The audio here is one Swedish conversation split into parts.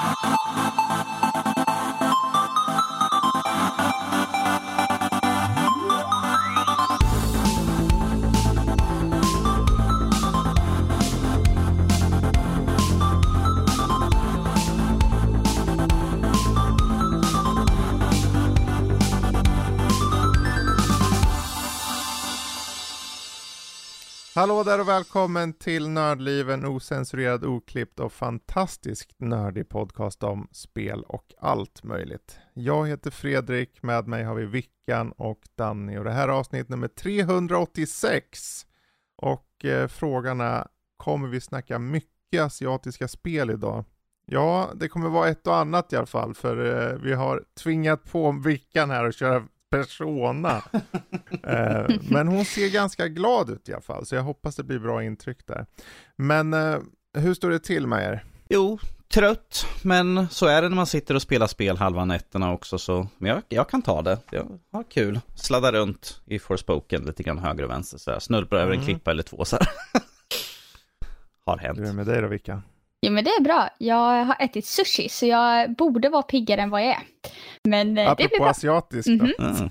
Thank you. Hallå där och välkommen till Nördliv, en osensurerad, oklippt och fantastiskt nördig podcast om spel och allt möjligt. Jag heter Fredrik, med mig har vi Vickan och Danny och det här är avsnitt nummer 386. Och eh, frågan är, kommer vi snacka mycket asiatiska spel idag? Ja, det kommer vara ett och annat i alla fall, för eh, vi har tvingat på Vickan här att köra persona. eh, men hon ser ganska glad ut i alla fall, så jag hoppas det blir bra intryck där. Men eh, hur står det till med er? Jo, trött, men så är det när man sitter och spelar spel halva nätterna också, så men jag, jag kan ta det. Jag har kul. Sladda runt i Forspoken lite grann höger och vänster, så här. snurpar över en mm. klippa eller två så här. har hänt. Hur är det med dig då, Vicka? Jo men det är bra. Jag har ätit sushi så jag borde vara piggare än vad jag är. Men Apropå det blir bra. asiatiskt mm -hmm. mm.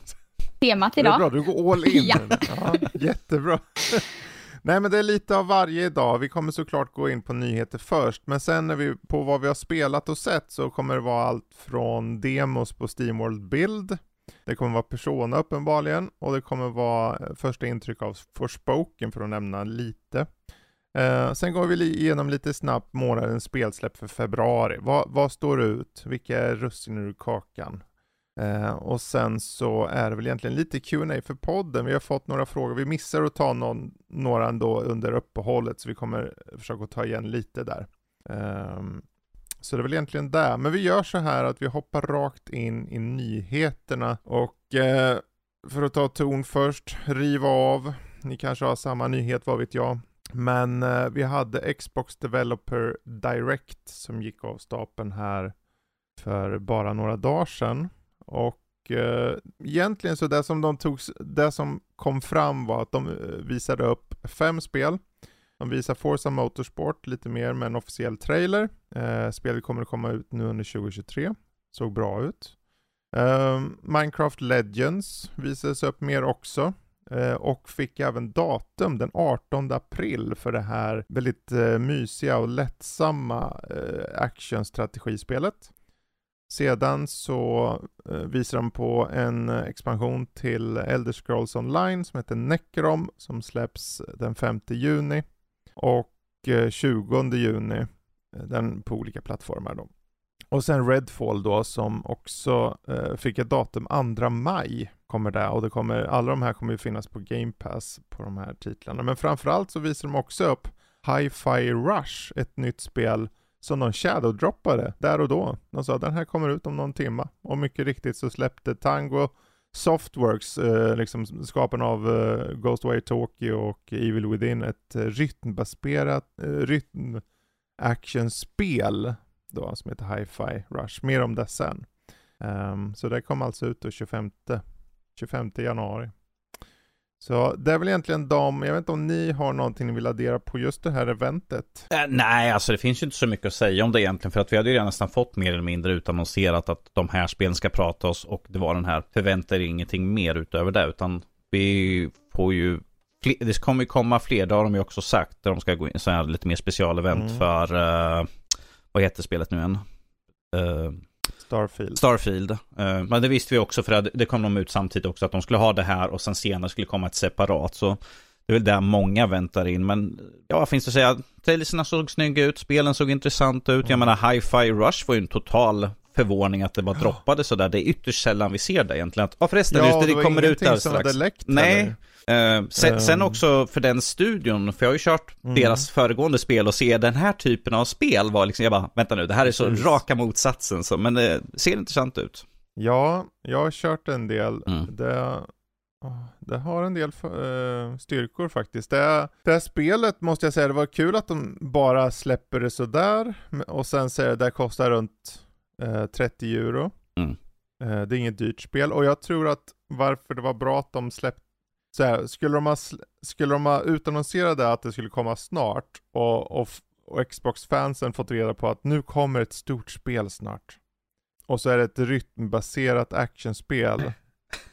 Temat idag. Det är bra, du går all in. ja. ja. Jättebra. Nej men det är lite av varje idag. Vi kommer såklart gå in på nyheter först, men sen när vi på vad vi har spelat och sett så kommer det vara allt från demos på Steamworld Build, det kommer vara Persona uppenbarligen, och det kommer vara första intryck av Forspoken för att nämna lite. Eh, sen går vi igenom lite snabbt månadens spelsläpp för februari. Vad, vad står ut? Vilka är russinen ur kakan? Eh, och sen så är det väl egentligen lite Q&A för podden. Vi har fått några frågor. Vi missar att ta någon, några ändå under uppehållet, så vi kommer försöka ta igen lite där. Eh, så det är väl egentligen det. Men vi gör så här att vi hoppar rakt in i nyheterna och eh, för att ta ton först, riva av. Ni kanske har samma nyhet, vad vet jag. Men eh, vi hade Xbox Developer Direct som gick av stapeln här för bara några dagar sedan. Och eh, egentligen så det som de tog, det som kom fram var att de eh, visade upp fem spel. De visar Forza Motorsport lite mer med en officiell trailer. Eh, spelet kommer att komma ut nu under 2023. Såg bra ut. Eh, Minecraft Legends visades upp mer också. Eh, och fick även datum den 18 april för det här väldigt eh, mysiga och lättsamma eh, actionstrategispelet. Sedan så visar de på en expansion till Elder Scrolls Online som heter Necrom som släpps den 5 juni och 20 juni den på olika plattformar då. Och sen Redfall då som också fick ett datum 2 maj kommer det och det kommer, alla de här kommer ju finnas på Game Pass på de här titlarna. Men framförallt så visar de också upp Hi-Fi Rush, ett nytt spel som de shadow-droppade där och då. De sa den här kommer ut om någon timma och mycket riktigt så släppte Tango Softworks, eh, liksom skaparna av eh, Ghostwire Tokyo och Evil Within, ett eh, rytmbaserat eh, rytm actionspel då som heter Hi-Fi Rush. Mer om det sen. Um, så det kom alltså ut då 25, 25 januari. Så det är väl egentligen de, jag vet inte om ni har någonting ni vill addera på just det här eventet? Äh, nej, alltså det finns ju inte så mycket att säga om det egentligen, för att vi hade ju redan nästan fått mer eller mindre utannonserat att de här spelen ska prata oss och det var den här, förväntar er ingenting mer utöver det, utan vi får ju det kommer ju komma fler, det har de ju också sagt, där de ska gå in så här lite mer specialevent mm. för uh, vad heter spelet nu än? Uh, Starfield. Starfield. Uh, men det visste vi också för det, det kom de ut samtidigt också att de skulle ha det här och sen senare skulle komma ett separat. Så det är väl där många väntar in. Men ja, vad finns det att säga? Trailerserna såg snygga ut, spelen såg intressant ut. Jag mm. menar, Hi-Fi Rush var ju en total förvåning att det bara droppade sådär. Det är ytterst sällan vi ser det egentligen. Att, ja förresten, ja, just det, det, kommer ut där strax. Hade läckt, Nej? Uh, sen, um. sen, också för den studion, för jag har ju kört mm. deras föregående spel och se den här typen av spel var liksom, jag bara, vänta nu, det här är så Precis. raka motsatsen, så, men det ser intressant ut. Ja, jag har kört en del. Mm. Det, det har en del uh, styrkor faktiskt. Det, det här spelet måste jag säga, det var kul att de bara släpper det sådär och sen säger det, det kostar runt 30 euro. Mm. Uh, det är inget dyrt spel och jag tror att varför det var bra att de släppte så här, skulle de ha, skulle de ha det att det skulle komma snart och, och, och Xbox-fansen fått reda på att nu kommer ett stort spel snart. Och så är det ett rytmbaserat actionspel.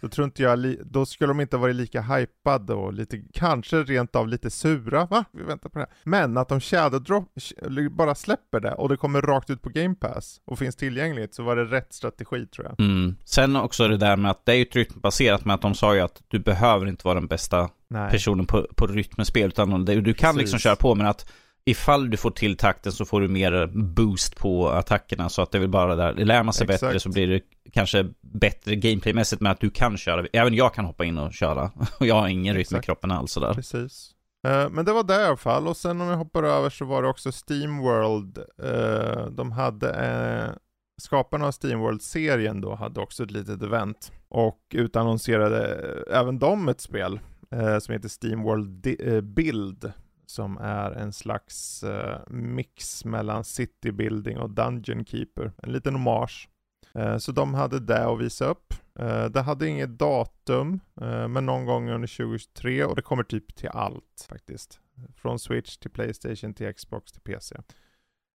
Då tror inte jag, då skulle de inte varit lika hypade och lite, kanske rent av lite sura, va? Vi väntar på det här. Men att de shadow drop, sh- bara släpper det och det kommer rakt ut på Game Pass och finns tillgängligt så var det rätt strategi tror jag. Mm. Sen också det där med att det är ju ett rytmbaserat med att de sa ju att du behöver inte vara den bästa Nej. personen på, på rytmespel utan du, du kan Precis. liksom köra på men att ifall du får till takten så får du mer boost på attackerna så att det är väl bara där, lär man sig Exakt. bättre så blir det kanske bättre gameplaymässigt med att du kan köra, även jag kan hoppa in och köra och jag har ingen rytm i kroppen alls sådär. Precis. Eh, Men det var det i alla fall och sen om jag hoppar över så var det också Steamworld. Eh, De hade, eh, skaparna av Steamworld-serien då hade också ett litet event och utannonserade även de ett spel eh, som heter Steamworld eh, Build som är en slags eh, mix mellan City Building och Dungeon Keeper. En liten hommage. Eh, Så de hade det att visa upp. Eh, Det hade inget datum, eh, men någon gång under 2023 och det kommer typ till allt faktiskt. Från Switch till Playstation till Xbox till PC.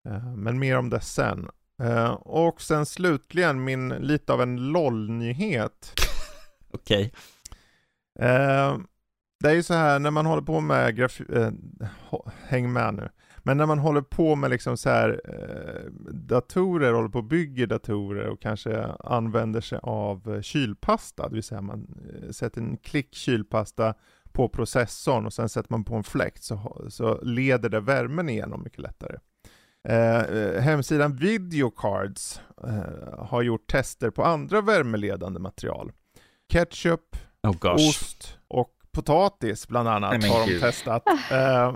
Eh, Men mer om det sen. Eh, Och sen slutligen min, lite av en LOL-nyhet. Okej. Eh, det är ju så här när man håller på med graf... Eh, häng med nu. Men när man håller på med liksom så här eh, datorer, håller på och bygger datorer och kanske använder sig av eh, kylpasta, det vill säga man eh, sätter en klick kylpasta på processorn och sen sätter man på en fläkt så, så leder det värmen igenom mycket lättare. Eh, eh, hemsidan Videocards eh, har gjort tester på andra värmeledande material. Ketchup, Oh ost och potatis bland annat Nej, har de gud. testat. Ehm,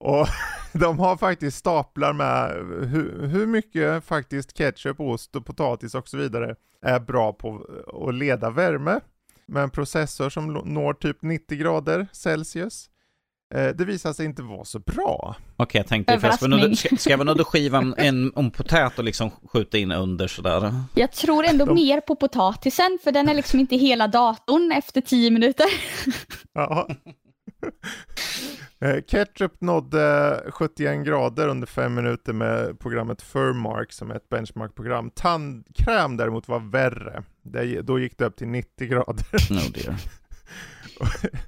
och de har faktiskt staplar med hur, hur mycket faktiskt ketchup, ost och potatis och så vidare är bra på att leda värme med en processor som når typ 90 grader Celsius. Eh, det visar sig inte vara så bra. Okej, jag tänkte, för jag ska, Överraskning. ska, ska nöjd att skiva en, en om potät och liksom skjuta in under sådär? Jag tror ändå De- mer på potatisen för den är liksom inte hela datorn efter 10 minuter. Ja. Eh, Ketchup nådde 71 grader under 5 minuter med programmet Furmark som är ett benchmark-program. Tandkräm däremot var värre. Det, då gick det upp till 90 grader. No dear.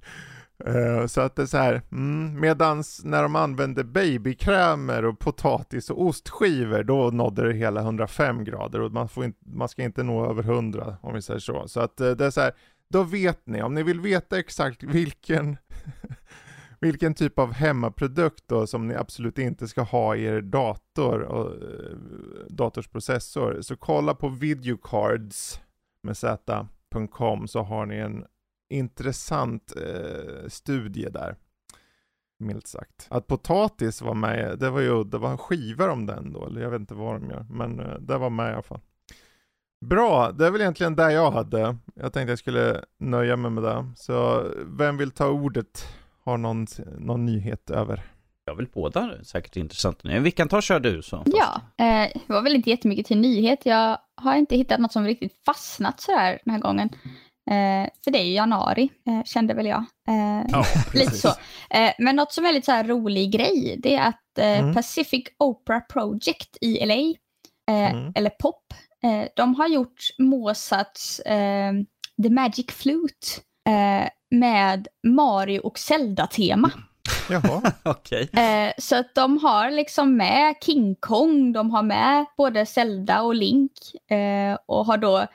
Eh, så att det är så här, mm, medans när de använde babykrämer och potatis och ostskivor då nådde det hela 105 grader och man, får in, man ska inte nå över 100 om vi säger så. Så att eh, det är så här, då vet ni, om ni vill veta exakt vilken vilken typ av hemmaprodukt då som ni absolut inte ska ha i er dator och eh, dators processor så kolla på videocards med z.com så har ni en intressant eh, studie där. Milt sagt. Att potatis var med, det var ju det var skivor om den då, eller jag vet inte vad de gör, men eh, det var med i alla fall. Bra, det är väl egentligen det jag hade. Jag tänkte jag skulle nöja mig med det. Så vem vill ta ordet? Har någon, någon nyhet över? Jag vill båda säkert intressant nu. Vilken tar kör du så? Ja, eh, det var väl inte jättemycket till nyhet. Jag har inte hittat något som riktigt fastnat sådär den här gången. Eh, för det är ju januari, eh, kände väl jag. Eh, Ja, lite så. Eh, men något som är lite så här rolig grej, det är att eh, Mm. Pacific Opera Project i LA, eh, Mm. eller POP, eh, de har gjort Mozarts eh, The Magic Flute eh, med Mario och Zelda-tema. Jaha, Okej. Eh, så att de har liksom med King Kong, de har med både Zelda och Link eh, och har då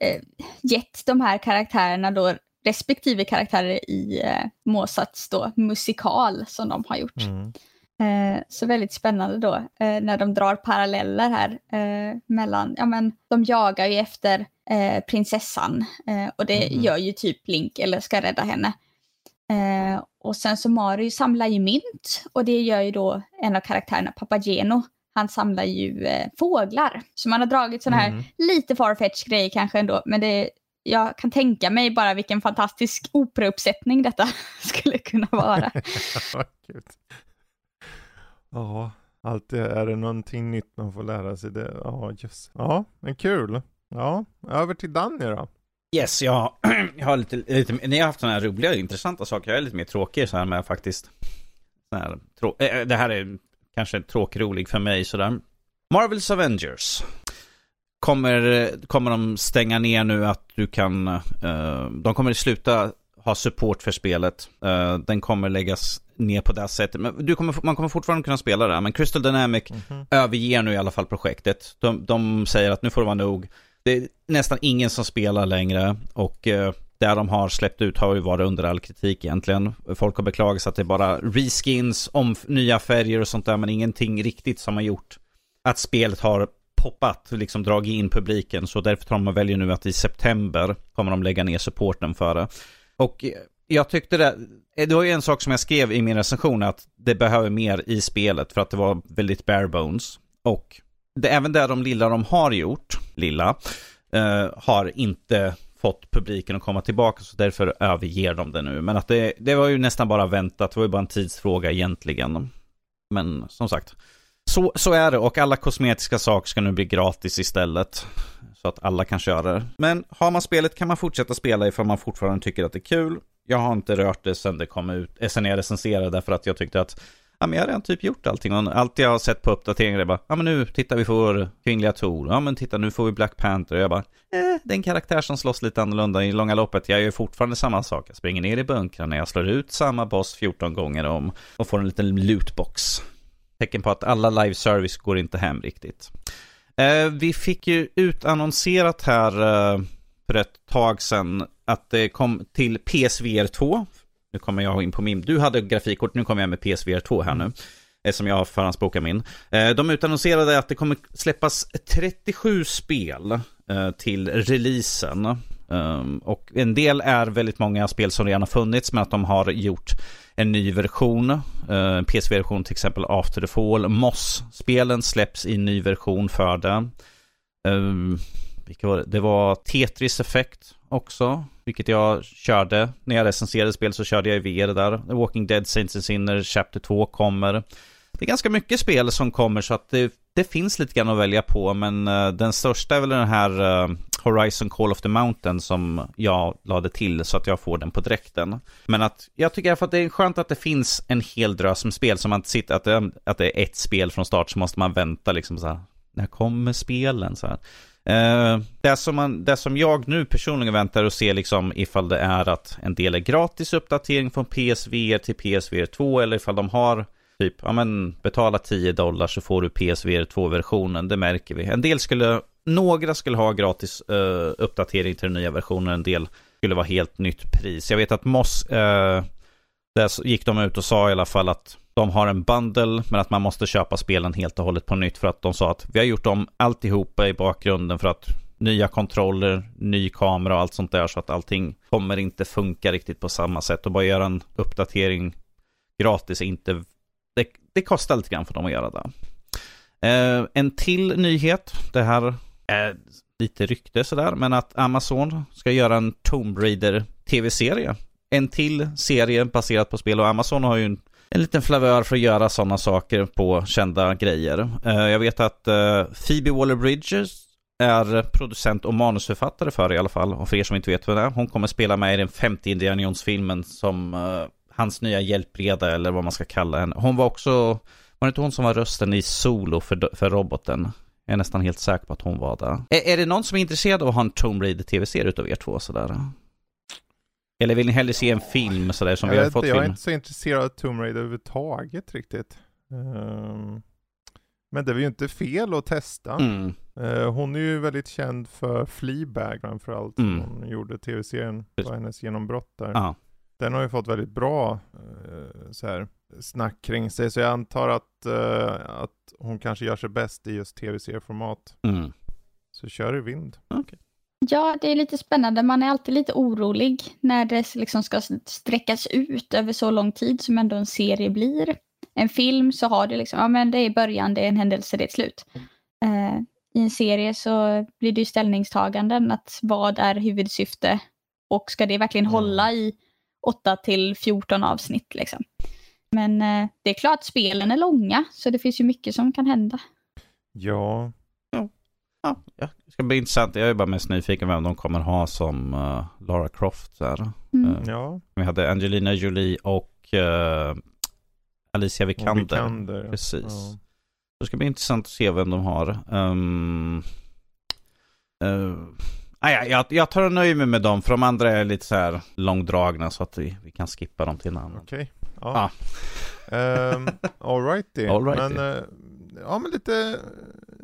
eh, gett de här karaktärerna då respektive karaktärer i eh, Mozarts då musikal som de har gjort. mm. Eh, så väldigt spännande då eh, när de drar paralleller här eh, mellan, ja men de jagar ju efter eh, prinsessan eh, och det Mhm. gör ju typ Link eller ska rädda henne. Och sen så Mario samlar ju mynt och det gör ju då en av karaktärerna, Papageno. Han samlar ju eh, fåglar. Så man har dragit sådana här Mm. lite farfetch grejer kanske ändå, men det, jag kan tänka mig bara vilken fantastisk operauppsättning detta skulle kunna vara. Ja, alltid är det någonting nytt man får lära sig. Det. Ja, just. Ja, men kul. Ja, över till Danny då. Yes, jag, jag har lite, lite, ni har haft sådana här roliga och intressanta saker. Jag är lite mer tråkig så här med faktiskt. Så här, trå, äh, det här är kanske tråkig rolig för mig sådär. Marvels Avengers. Kommer, kommer de stänga ner nu att du kan, uh, de kommer sluta ha support för spelet. Uh, den kommer läggas ner på det sättet. Men du kommer, man kommer fortfarande kunna spela det. Men Crystal Dynamic mm -hmm. överger nu i alla fall projektet. De, de säger att nu får det vara nog. Det är nästan ingen som spelar längre. Och uh, där de har släppt ut har ju varit under all kritik egentligen. Folk har beklagat sig att det är bara reskins, om nya färger och sånt där. Men ingenting riktigt som har gjort att spelet har poppat, liksom dragit in publiken. Så därför tror de väljer nu att i september kommer de lägga ner supporten för det. Och jag tyckte det, eh, det var ju en sak som jag skrev i min recension att det behöver mer i spelet för att det var väldigt bare bones. Och det, även det de lilla de har gjort, lilla, eh, har inte fått publiken att komma tillbaka så därför överger de det nu. Men att det, det var ju nästan bara väntat, det var ju bara en tidsfråga egentligen. Men som sagt, så, så är det och alla kosmetiska saker ska nu bli gratis istället. Så att alla kan köra det. Men har man spelet kan man fortsätta spela ifall man fortfarande tycker att det är kul. Jag har inte rört det sen det kom ut, eh, sen jag recenserade därför att jag tyckte att ja, men jag har redan typ gjort allting. Och allt jag har sett på uppdateringar är bara, ja men nu, titta vi får kvinnliga Tor. Ja men titta nu får vi Black Panther. Och jag bara, eh, det är en karaktär som slåss lite annorlunda i långa loppet. Jag gör fortfarande samma sak. Jag springer ner i bunkrarna, jag slår ut samma boss 14 gånger om och får en liten lootbox tecken på att alla live service går inte hem riktigt. Eh, vi fick ju utannonserat här eh, för ett tag sedan att det kom till PSVR 2. Nu kommer jag in på min. Du hade grafikkort, nu kommer jag med PSVR 2 här nu. Eh, som jag förhandsbokar min. Eh, de utannonserade att det kommer släppas 37 spel eh, till releasen. Ehm, och en del är väldigt många spel som redan har funnits men att de har gjort en ny version. Uh, PC-version till exempel After the Fall. Moss-spelen släpps i ny version för det. Ehm, vilka var det? det var Tetris Effect också. Vilket jag körde. När jag recenserade spel så körde jag i VR där. The Walking Dead Saints and Sinners Chapter 2 kommer. Det är ganska mycket spel som kommer så att det, det finns lite grann att välja på. Men uh, den största är väl den här uh, Horizon Call of the Mountain som jag lade till så att jag får den på dräkten. Men att jag tycker i alla fall att det är skönt att det finns en hel drös med spel som man inte sitter, att det, att det är ett spel från start så måste man vänta liksom så här. När kommer spelen? Så här. Eh, det, som man, det som jag nu personligen väntar och ser liksom ifall det är att en del är gratis uppdatering från PSVR till PSVR 2 eller ifall de har typ, ja men betala 10 dollar så får du PSVR 2-versionen, det märker vi. En del skulle några skulle ha gratis uh, uppdatering till den nya versionen, en del skulle vara helt nytt pris. Jag vet att Moss, uh, där gick de ut och sa i alla fall att de har en bundle, men att man måste köpa spelen helt och hållet på nytt för att de sa att vi har gjort om alltihopa i bakgrunden för att nya kontroller, ny kamera och allt sånt där så att allting kommer inte funka riktigt på samma sätt och bara göra en uppdatering gratis inte det, det kostar lite grann för dem att göra det. Eh, en till nyhet, det här är lite rykte sådär, men att Amazon ska göra en Tomb Raider tv-serie. En till serie baserad på spel och Amazon har ju en, en liten flavör för att göra sådana saker på kända grejer. Eh, jag vet att eh, Phoebe Waller-Bridges är producent och manusförfattare för i alla fall. Och för er som inte vet vad det är, hon kommer spela med i den femte Indiana Jones-filmen som uh, hans nya hjälpreda eller vad man ska kalla henne. Hon var också, var det inte hon som var rösten i Solo för, för roboten? Jag är nästan helt säker på att hon var där. Är, är det någon som är intresserad av att ha en Tomb Raider tv-serie utav er två sådär? Eller vill ni hellre se en film sådär som jag vi har fått Jag film? är inte så intresserad av Tomb Raider överhuvudtaget riktigt. Um, men det är ju inte fel att testa. Mm. Uh, hon är ju väldigt känd för Fleabag framförallt. Mm. Hon gjorde tv-serien, det var hennes genombrott där. Ja. Den har ju fått väldigt bra uh, så här, snack kring sig, så jag antar att, uh, att hon kanske gör sig bäst i just tv-serieformat. Mm. Så kör i vind. Okay. Ja, det är lite spännande. Man är alltid lite orolig när det liksom ska sträckas ut över så lång tid som ändå en serie blir. En film så har det liksom, ja men det är början, det är en händelse, det är ett slut. Uh, I en serie så blir det ju ställningstaganden, att vad är huvudsyfte och ska det verkligen mm. hålla i 8 till 14 avsnitt liksom. Men eh, det är klart, spelen är långa, så det finns ju mycket som kan hända. Ja. Ja, ja. det ska bli intressant. Jag är bara mest nyfiken vem de kommer ha som uh, Lara Croft. Där. Mm. Uh, ja. Vi hade Angelina Jolie och uh, Alicia Vikander. Vikander. Precis. Ja. Det ska bli intressant att se vem de har. Um, uh, jag, jag, jag tar och nöjer mig med dem, för de andra är lite så här långdragna så att vi, vi kan skippa dem till en annan. Okej. Ja. Um, Alrighty. All righty. Men, uh, ja men lite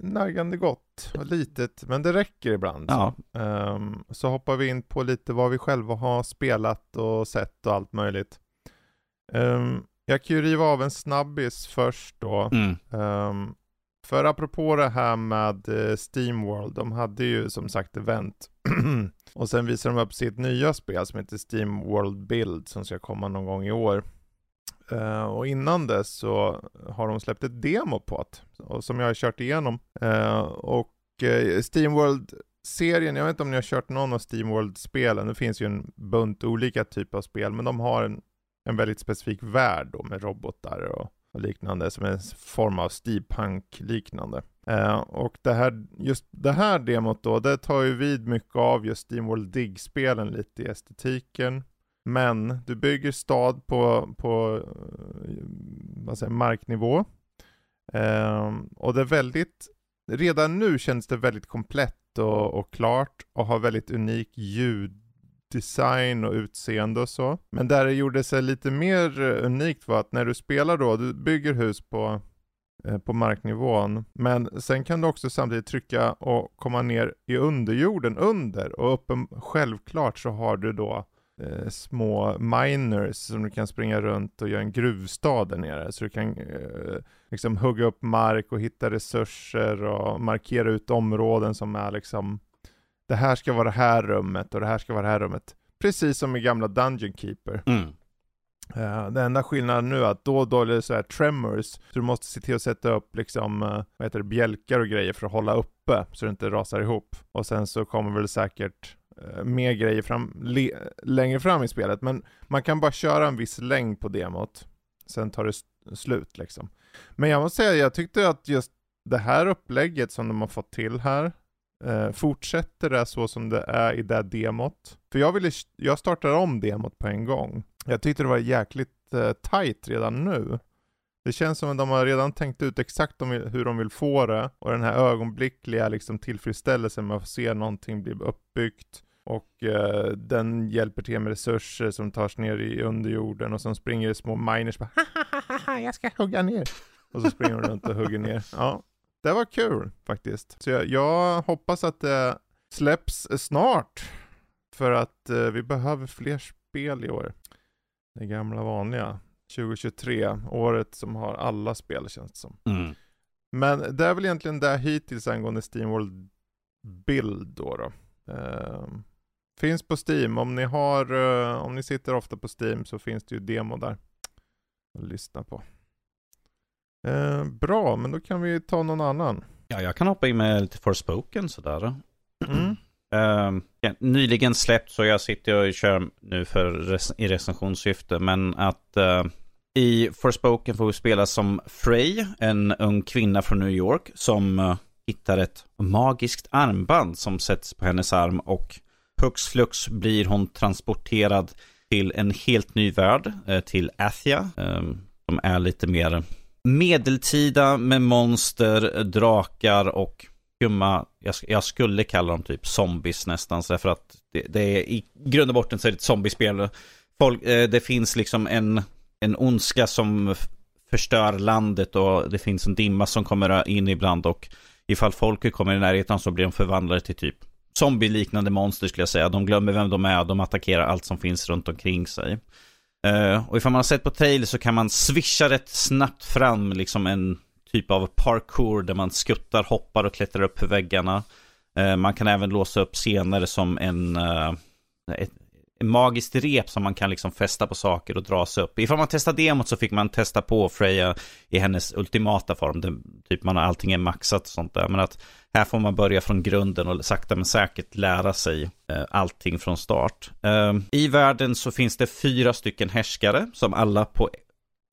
naggande gott och litet, men det räcker ibland. Ja. Um, så hoppar vi in på lite vad vi själva har spelat och sett och allt möjligt. Um, jag kan ju riva av en snabbis först då. Mm. Um, för apropå det här med uh, Steamworld, de hade ju som sagt event. och sen visar de upp sitt nya spel som heter Steamworld Build som ska komma någon gång i år. Uh, och innan dess så har de släppt ett demo på det, som jag har kört igenom. Uh, och eh, uh, Steamworld-serien, jag vet inte om ni har kört någon av Steamworld-spelen, det finns ju en bunt olika typer av spel, men de har en, en väldigt specifik värld då med robotar och, och liknande, som är en form av steampunk-liknande. och det här, just det här demot då, det tar ju vid mycket av just Steamworld Dig-spelen lite i estetiken, men du bygger stad på, på eh, vad säger, marknivå. Um, och det är väldigt, redan nu känns det väldigt komplett och, och klart och har väldigt unik ljuddesign och utseende och så. Men där det gjorde sig lite mer eh, unikt var att när du spelar då, du bygger hus på eh, på marknivån. Men sen kan du också samtidigt trycka och komma ner i underjorden under och uppen, självklart så har du då eh, små miners som du kan springa runt och göra en gruvstad där nere. Så du kan eh, liksom hugga upp mark och hitta resurser och markera ut områden som är liksom det här ska vara det här rummet och det här ska vara det här rummet. Precis som i gamla Dungeon Keeper. Mm. Uh, den enda skillnaden nu är att då och då är det så här tremors, så du måste se till att sätta upp liksom, uh, vad heter det, bjälkar och grejer för att hålla uppe så det inte rasar ihop. Och sen så kommer väl säkert Eh, mer grejer fram, längre fram i spelet, men man kan bara köra en viss längd på demot, sen tar det slut liksom. Men jag måste säga, jag tyckte att just det här upplägget som de har fått till här, Eh, fortsätter det så som det är i det demot? För jag, ville, jag startade om demot på en gång. Jag tyckte det var jäkligt eh, tight redan nu. Det känns som att de har redan tänkt ut exakt om, hur de vill få det och den här ögonblickliga liksom, tillfredsställelsen med att se någonting bli uppbyggt och eh, den hjälper till med resurser som tas ner i underjorden och som springer små miners bara jag ska hugga ner. Och så springer de runt och hugger ner. Ja, det var kul faktiskt. Så jag, jag hoppas att det släpps snart. För att eh, vi behöver fler spel i år. Det gamla vanliga. 2023, året som har alla spel känns det som. Mm. Men det är väl egentligen det hittills angående Steamworld Build då. då. Eh, finns på Steam, om ni har, eh, om ni sitter ofta på Steam så finns det ju demo där. Att lyssna på. Eh, bra, men då kan vi ta någon annan. Ja, jag kan hoppa in med lite Forspoken sådär. Mm. Uh, ja, nyligen släppt så jag sitter och kör nu för res i recensionssyfte. Men att uh, i Forspoken får vi spela som Frey, en ung kvinna från New York som uh, hittar ett magiskt armband som sätts på hennes arm och Pux flux blir hon transporterad till en helt ny värld, eh, till Athia. Eh, som är lite mer medeltida med monster, drakar och skumma, jag, jag, skulle kalla dem typ zombies nästan, så för att det, det, är i grund och botten så är det ett zombiespel. Folk, eh, det finns liksom en, en ondska som förstör landet och det finns en dimma som kommer in ibland och ifall folk kommer i närheten så blir de förvandlade till typ zombie-liknande monster skulle jag säga. De glömmer vem de är och de attackerar allt som finns runt omkring sig. Uh, och ifall man har sett på trailer så kan man swisha rätt snabbt fram liksom en typ av parkour där man skuttar, hoppar och klättrar upp för väggarna. Uh, man kan även låsa upp scener som en, uh, ett, en magiskt rep som man kan liksom fästa på saker och dra sig upp. Ifall man testar demot så fick man testa på Freja i hennes ultimata form. Det, typ man har allting är maxat och sånt där. Men att här får man börja från grunden och sakta men säkert lära sig eh, allting från start. Eh, I världen så finns det fyra stycken härskare som alla på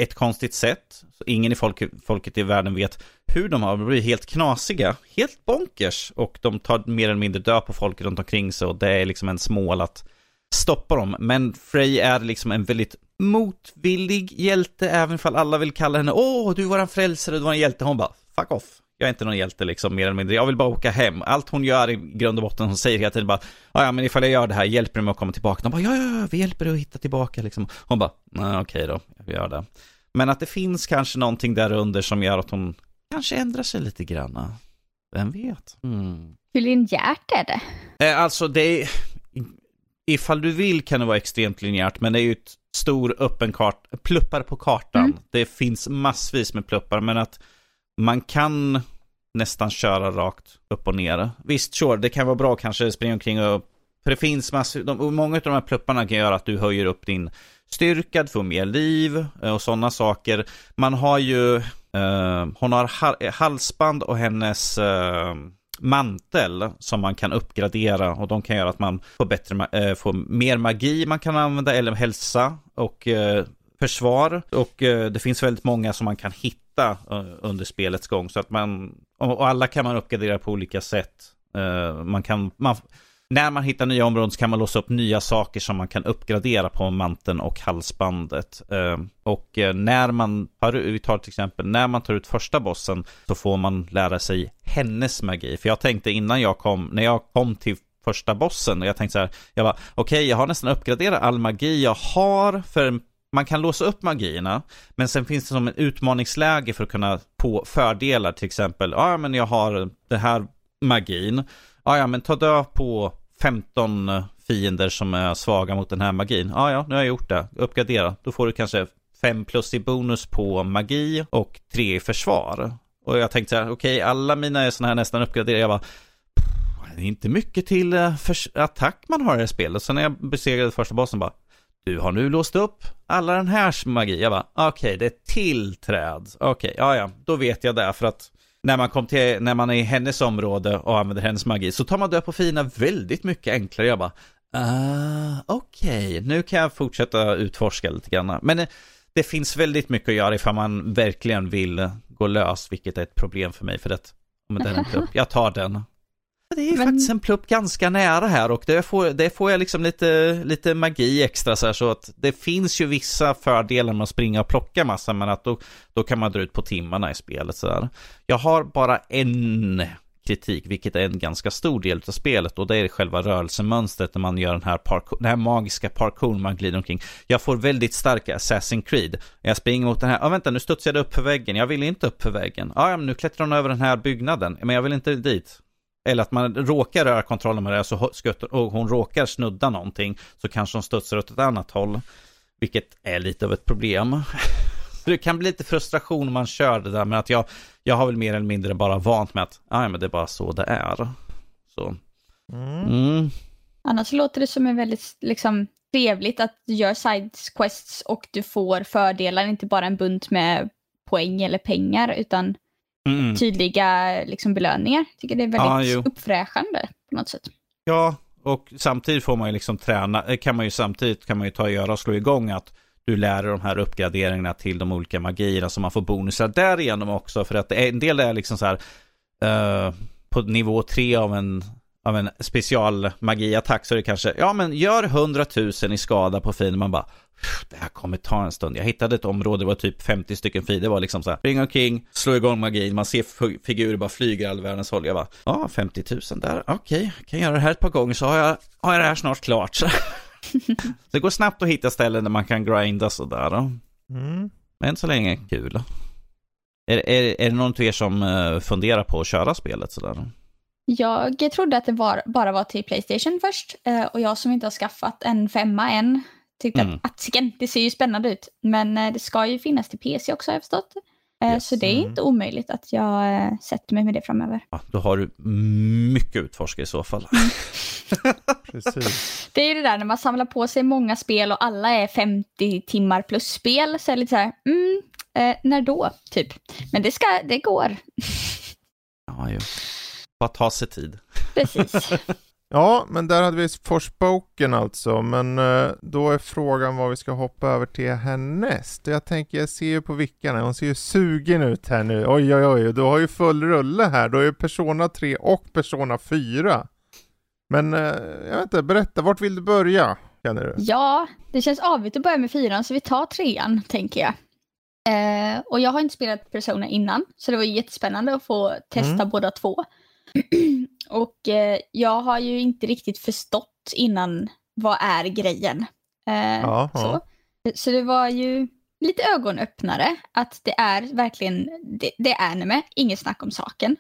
ett konstigt sätt. Så ingen i folket, folket i världen vet hur de har blivit helt knasiga, helt bonkers. Och de tar mer eller mindre död på folk runt omkring sig och det är liksom en smål att stoppa dem. Men Frey är liksom en väldigt motvillig hjälte, även ifall alla vill kalla henne Åh, du är våran frälsare, du var en hjälte. Hon bara, fuck off. Jag är inte någon hjälte liksom, mer eller mindre. Jag vill bara åka hem. Allt hon gör i grund och botten, hon säger hela tiden bara, ja men ifall jag gör det här, hjälper du mig att komma tillbaka? De bara, ja, ja, ja, vi hjälper dig att hitta tillbaka liksom. Hon bara, nej okej då, jag gör det. Men att det finns kanske någonting där under som gör att hon kanske ändrar sig lite grann. Vem vet? Mm. Hur linjärt är det? Eh, alltså det är, ifall du vill kan det vara extremt linjärt, men det är ju ett stor öppen kart, pluppar på kartan. Mm. Det finns massvis med pluppar, men att man kan nästan köra rakt upp och ner. Visst, sure, det kan vara bra kanske springa omkring och... För det finns massor, de, många av de här plupparna kan göra att du höjer upp din styrka, du får mer liv eh, och sådana saker. Man har ju, eh, hon har halsband och hennes eh, mantel som man kan uppgradera och de kan göra att man får, bättre, eh, får mer magi man kan använda eller hälsa och eh, försvar. Och eh, det finns väldigt många som man kan hitta eh, under spelets gång så att man, och alla kan man uppgradera på olika sätt. Eh, man kan, man, när man hittar nya områden så kan man låsa upp nya saker som man kan uppgradera på manteln och halsbandet. Ehm, och eh, när man tar, vi tar till exempel, när man tar ut första bossen så får man lära sig hennes magi. För jag tänkte innan jag kom, när jag kom till första bossen och jag tänkte så här, jag var okej, okay, jag har nästan uppgraderat all magi jag har för man kan låsa upp magierna, men sen finns det som en utmaningsläge för att kunna få fördelar, till exempel, ja men jag har den här magin, ja, ja, men ta död på 15 fiender som är svaga mot den här magin. Ja, ja, nu har jag gjort det. Uppgradera. Då får du kanske 5 plus i bonus på magi och 3 i försvar. Och jag tänkte så här, okej, okay, alla mina är sådana här nästan uppgraderade. Jag bara, det är inte mycket till eh, attack man har i det här spelet. Så när jag besegrade första bossen bara, du har nu låst upp alla den här magi. Jag bara, okej, okay, det är till träd. Okej, okay, ja, ja, då vet jag det för att när man, kom till, när man är i hennes område och använder hennes magi så tar man död på fina väldigt mycket enklare. Jag bara, uh, okej, okay. nu kan jag fortsätta utforska lite grann. Men det, det finns väldigt mycket att göra ifall man verkligen vill gå lös, vilket är ett problem för mig för det. Men den är upp. Jag tar den. Det är men... faktiskt en plupp ganska nära här och det får, det får jag liksom lite, lite magi extra så här så att det finns ju vissa fördelar med att springa och plocka massa men att då, då kan man dra ut på timmarna i spelet så här. Jag har bara en kritik, vilket är en ganska stor del av spelet och det är själva rörelsemönstret när man gör den här, parkour, den här magiska parkour man glider omkring. Jag får väldigt starka Assassin's Creed. Jag springer mot den här, ja ah, vänta nu studsar jag upp för väggen, jag vill inte upp för väggen. Ah, ja, men nu klättrar hon över den här byggnaden, men jag vill inte dit. Eller att man råkar röra kontrollen med det så och hon råkar snudda någonting så kanske hon studsar åt ett annat håll. Vilket är lite av ett problem. det kan bli lite frustration om man kör det där men att jag, jag har väl mer eller mindre bara vant med att ah, men det är bara så det är. Så. Mm. Mm. Annars låter det som en väldigt liksom, trevligt att du gör sidequests och du får fördelar, inte bara en bunt med poäng eller pengar utan mm. tydliga liksom, belöningar. Jag tycker det är väldigt ja, uppfräschande på något sätt. Ja, och samtidigt får man ju liksom träna, eh, kan man ju samtidigt kan man ju ta och göra och slå igång att du lär dig de här uppgraderingarna till de olika magierna så man får bonusar därigenom också. För att en del är liksom så här uh, på nivå tre av en av en specialmagiattack så är det kanske, ja men gör 100 000 i skada på fienden. Man bara, det här kommer ta en stund. Jag hittade ett område, det var typ 50 stycken fiender. Det var liksom så här, springa omkring, slå igång magin, man ser figurer bara flyger all världens håll. Jag bara, ja 50 000 där, okej, okay. kan göra det här ett par gånger så har jag, har jag det här snart klart. det går snabbt att hitta ställen där man kan grinda sådär. Mm. Men så länge kul. Är, är, är det någon av er som uh, funderar på att köra spelet sådär? Jag trodde att det var, bara var till Playstation först uh, och jag som inte har skaffat en femma än tyckte mm. att attsiken, det ser ju spännande ut. Men uh, det ska ju finnas till PC också har jag förstått. Yes. Så det är inte mm. omöjligt att jag sätter mig med det framöver. Ja, då har du mycket utforska i så fall. Mm. Precis. Det är ju det där när man samlar på sig många spel och alla är 50 timmar plus spel så är det lite så här, mm, eh, när då? Typ. Men det, ska, det går. ja, ju. Bara ta sig tid. Precis. ja, men där hade vi Forspoken alltså, men eh, då är frågan vad vi ska hoppa över till härnäst. Jag tänker, jag ser ju på vickarna, hon ser ju sugen ut här nu. Oj, oj, oj, du har ju full rulle här. Du har ju Persona 3 och Persona 4. Men eh, jag vet inte, berätta, vart vill du börja? känner du? Ja, det känns avigt att börja med fyran så vi tar trean tänker jag. Eh, och jag har inte spelat Persona innan så det var jättespännande att få testa Mm. båda två. och eh, jag har ju inte riktigt förstått innan vad är grejen. Eh, Ja, så. ja. så det var ju lite ögonöppnare att det är verkligen, det, det är anime, inget snack om saken.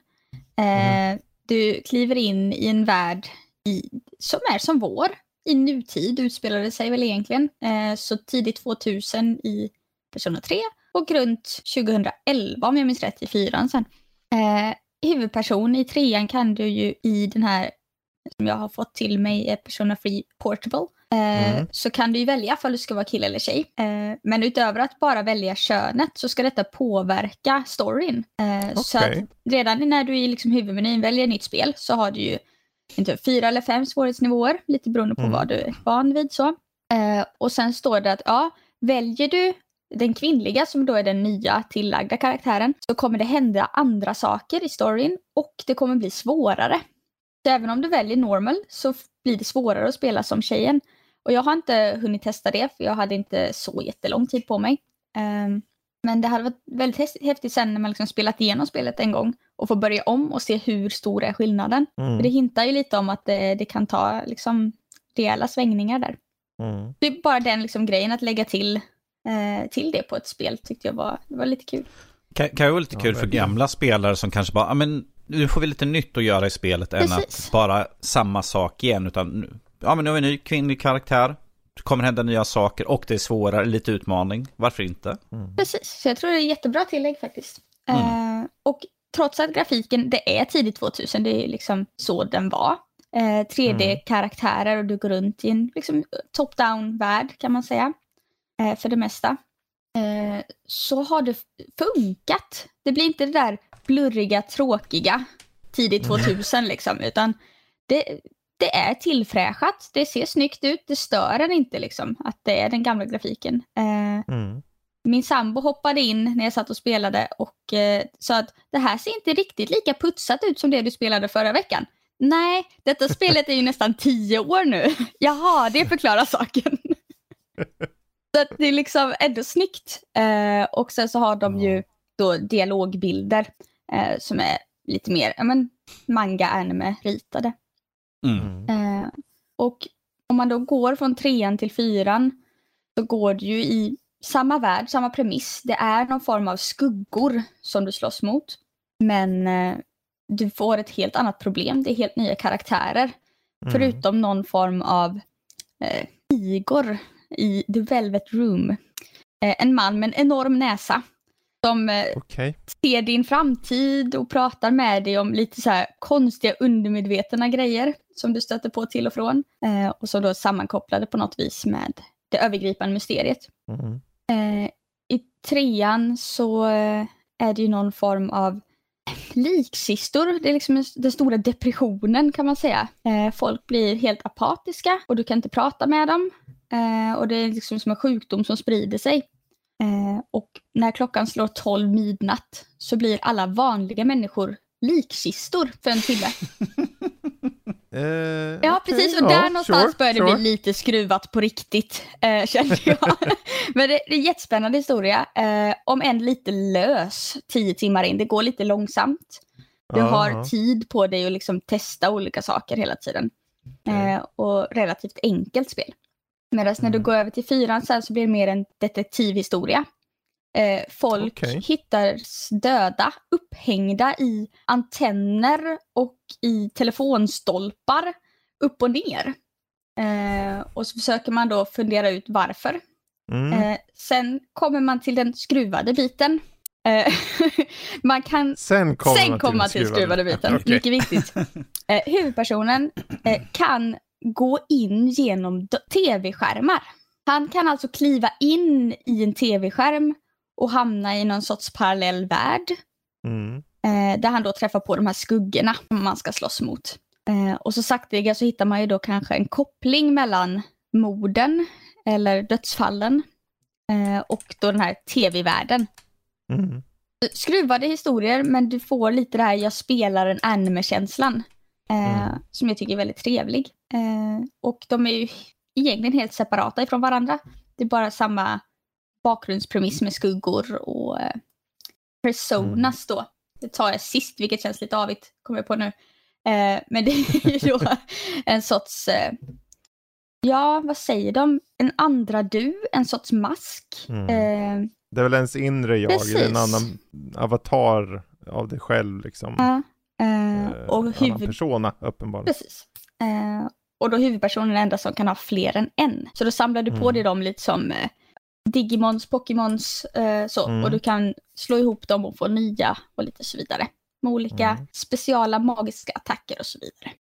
Eh, Du kliver in i en värld i, som är som vår, i nutid utspelade sig väl egentligen. Eh, så tidigt 2000 i Persona 3 och runt 2011 om jag minns rätt i fyran sen. Huvudperson i trean kan du ju i den här som jag har fått till mig är Persona Free Portable. Eh, Mm. Så kan du ju välja om du ska vara kille eller tjej. Eh, men utöver att bara välja könet så ska detta påverka storyn. Eh, Så att redan när du i liksom huvudmenyn väljer nytt spel så har du ju inte fyra eller fem svårighetsnivåer, lite beroende på Mm. vad du är van vid. Så. Eh, och sen står det att ja, väljer du den kvinnliga som då är den nya tillagda karaktären så kommer det hända andra saker i storyn och det kommer bli svårare. Så även om du väljer normal så blir det svårare att spela som tjejen. Och jag har inte hunnit testa det för jag hade inte så jättelång tid på mig. Ehm, men det hade varit väldigt häftigt sen när man liksom spelat igenom spelet en gång och får börja om och se hur stor är skillnaden. För det Mm. hintar ju lite om att det, det kan ta liksom rejäla svängningar där. Mm. Det är bara den liksom grejen att lägga till, eh, till det på ett spel tyckte jag var, det var lite kul. Kan, kan ju vara lite kul för gamla spelare som kanske bara, ja men nu får vi lite nytt att göra i spelet än Precis. att bara samma sak igen. Utan, nu- ja men nu har vi en ny kvinnlig karaktär. Det kommer hända nya saker och det är svårare, lite utmaning. Varför inte? Mm. Precis, så jag tror det är jättebra tillägg faktiskt. Mm. Eh, och trots att grafiken, det är tidigt 2000, det är liksom så den var. Eh, 3D-karaktärer och du går runt i en liksom, top-down-värld kan man säga. Eh, för det mesta. Eh, så har det funkat. Det blir inte det där blurriga, tråkiga tidigt 2000 liksom, utan det, det är tillfräschat, det ser snyggt ut, det stör en inte liksom att det är den gamla grafiken. Eh, Mm. min sambo hoppade in när jag satt och spelade och eh, sa att det här ser inte riktigt lika putsat ut som det du spelade förra veckan. Nej, detta spelet är ju nästan tio år nu. Jaha, det förklarar saken. så att det är liksom ändå snyggt. Eh, och sen så har de ju då dialogbilder eh, som är lite mer ja, men, manga anime ritade. Mm. Mm. Eh, och om man då går från trean till fyran så går det ju i samma värld, samma premiss. Det är någon form av skuggor som du slåss mot. Men eh, du får ett helt annat problem. Det är helt nya karaktärer. Mm. Förutom någon form av eh, Igor i The Velvet Room. Eh, en man med en enorm näsa. Som eh, Okej. ser din framtid och pratar med dig om lite så konstiga undermedvetna grejer som du stöter på till och från. Eh, och så då sammankopplade på något vis med det övergripande mysteriet. Mm. Eh, I trean så är det ju någon form av liksistor. Det är liksom den stora depressionen kan man säga. Eh, folk blir helt apatiska och du kan inte prata med dem. Eh, och det är liksom som en sjukdom som sprider sig. Eh, och när klockan slår 12 midnatt så blir alla vanliga människor likkistor för en timme. Eh, Ja, okej, precis. Och ja, där någonstans sure, börjar det sure. bli lite skruvat på riktigt, eh, kände jag. Men det, det är en jättespännande historia. Eh, om än lite lös tio timmar in. Det går lite långsamt. Du Ja, har ja. tid på dig att liksom testa olika saker hela tiden. Okej. Eh, och relativt enkelt spel. Medan när du Mm. går över till fyran sen så blir det mer en detektivhistoria. Eh, folk Okej. hittas döda, upphängda i antenner och i telefonstolpar upp och ner. Eh, och så försöker man då fundera ut varför. Mm. Eh, sen kommer man till den skruvade biten. Eh, man kan Sen kommer Sen man kommer man till till skruvade biten. Okej. Mycket viktigt. Eh, huvudpersonen eh, kan gå in genom tv-skärmar. Han kan alltså kliva in i en tv-skärm och hamna i någon sorts parallell värld. Mm. Eh, där han då träffar på de här skuggorna som man ska slåss mot. Eh, och så sakteliga så hittar man ju då kanske en koppling mellan morden eller dödsfallen eh, och då den här tv-världen Mm. skruvade historier men du får lite det här jag spelar en anime-känslan. Eh, Mm. Som jag tycker är väldigt trevlig. Eh, och de är ju egentligen helt separata ifrån varandra. Det är bara samma bakgrundspremiss med skuggor och eh, personas då. Det tar jag sist, vilket känns lite avigt, kommer jag på nu. Eh, men det är ju då en sorts, eh, ja vad säger de, en andra du, en sorts mask. Mm. Eh, Det är väl ens inre jag, Precis. är en annan avatar av dig själv liksom. ja, eh, Eh, och annan huvud, persona uppenbarligen. Precis. Eh, och då huvudpersonen är den enda som kan ha fler än en. Så då samlar du på Mm. dig dem lite som eh, Digimons, Pokémons eh, så. Mm. Och du kan slå ihop dem och få nya och lite så vidare. Med olika Mm. speciala magiska attacker och så vidare.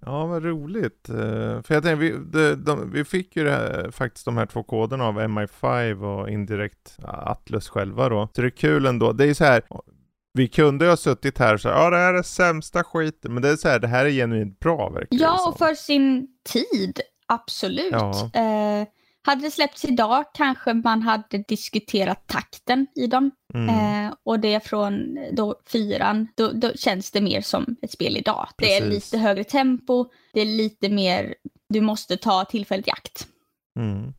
Ja, vad roligt. Eh, För jag tänkte, vi, de, de, vi fick ju här, faktiskt de här två koderna av MI5 och indirekt Atlus själva då. Så det är kul ändå. Det är så här, vi kunde ju ha suttit här och sagt ja det här är sämsta skiten, men det är så här, det här är genuint bra verkar det Ja, och för sin tid, absolut. Ja. Eh, hade det släppts idag kanske man hade diskuterat takten i dem. Mm. Eh, och det från då fyran, då, då känns det mer som ett spel idag. Det är Precis. lite högre tempo, det är lite mer, du måste ta tillfället i akt. Mm.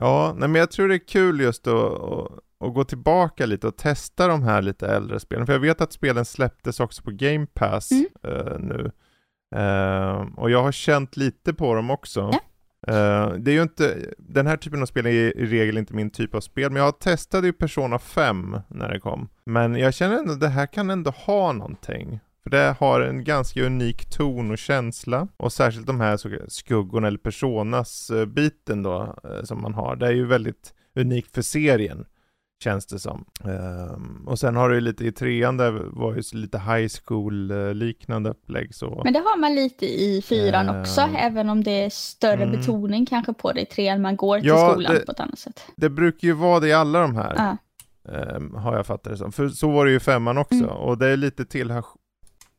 Ja, nej, men jag tror det är kul just att, att gå tillbaka lite och testa de här lite äldre spelen. För jag vet att spelen släpptes också på Game Pass Mm. eh, nu. Eh, och jag har känt lite på dem också. Ja. Eh, det är ju inte, den här typen av spel är i regel inte min typ av spel, men jag testade ju Persona 5 när det kom. Men jag känner ändå att det här kan ändå ha någonting. För det har en ganska unik ton och känsla. Och särskilt de här så skuggorna eller personas-biten då, som man har. Det är ju väldigt unikt för serien, känns det som. Ehm, och sen har du lite i trean, där var ju lite high school-liknande upplägg så. Men det har man lite i fyran Eh. också, även om det är större Mm. betoning kanske på det i trean. Man går till Ja, skolan det- på ett annat sätt. Det brukar ju vara det i alla de här. Ja. Ehm, har jag fattat det som. För så var det ju i femman också. Mm. Och det är lite tillhör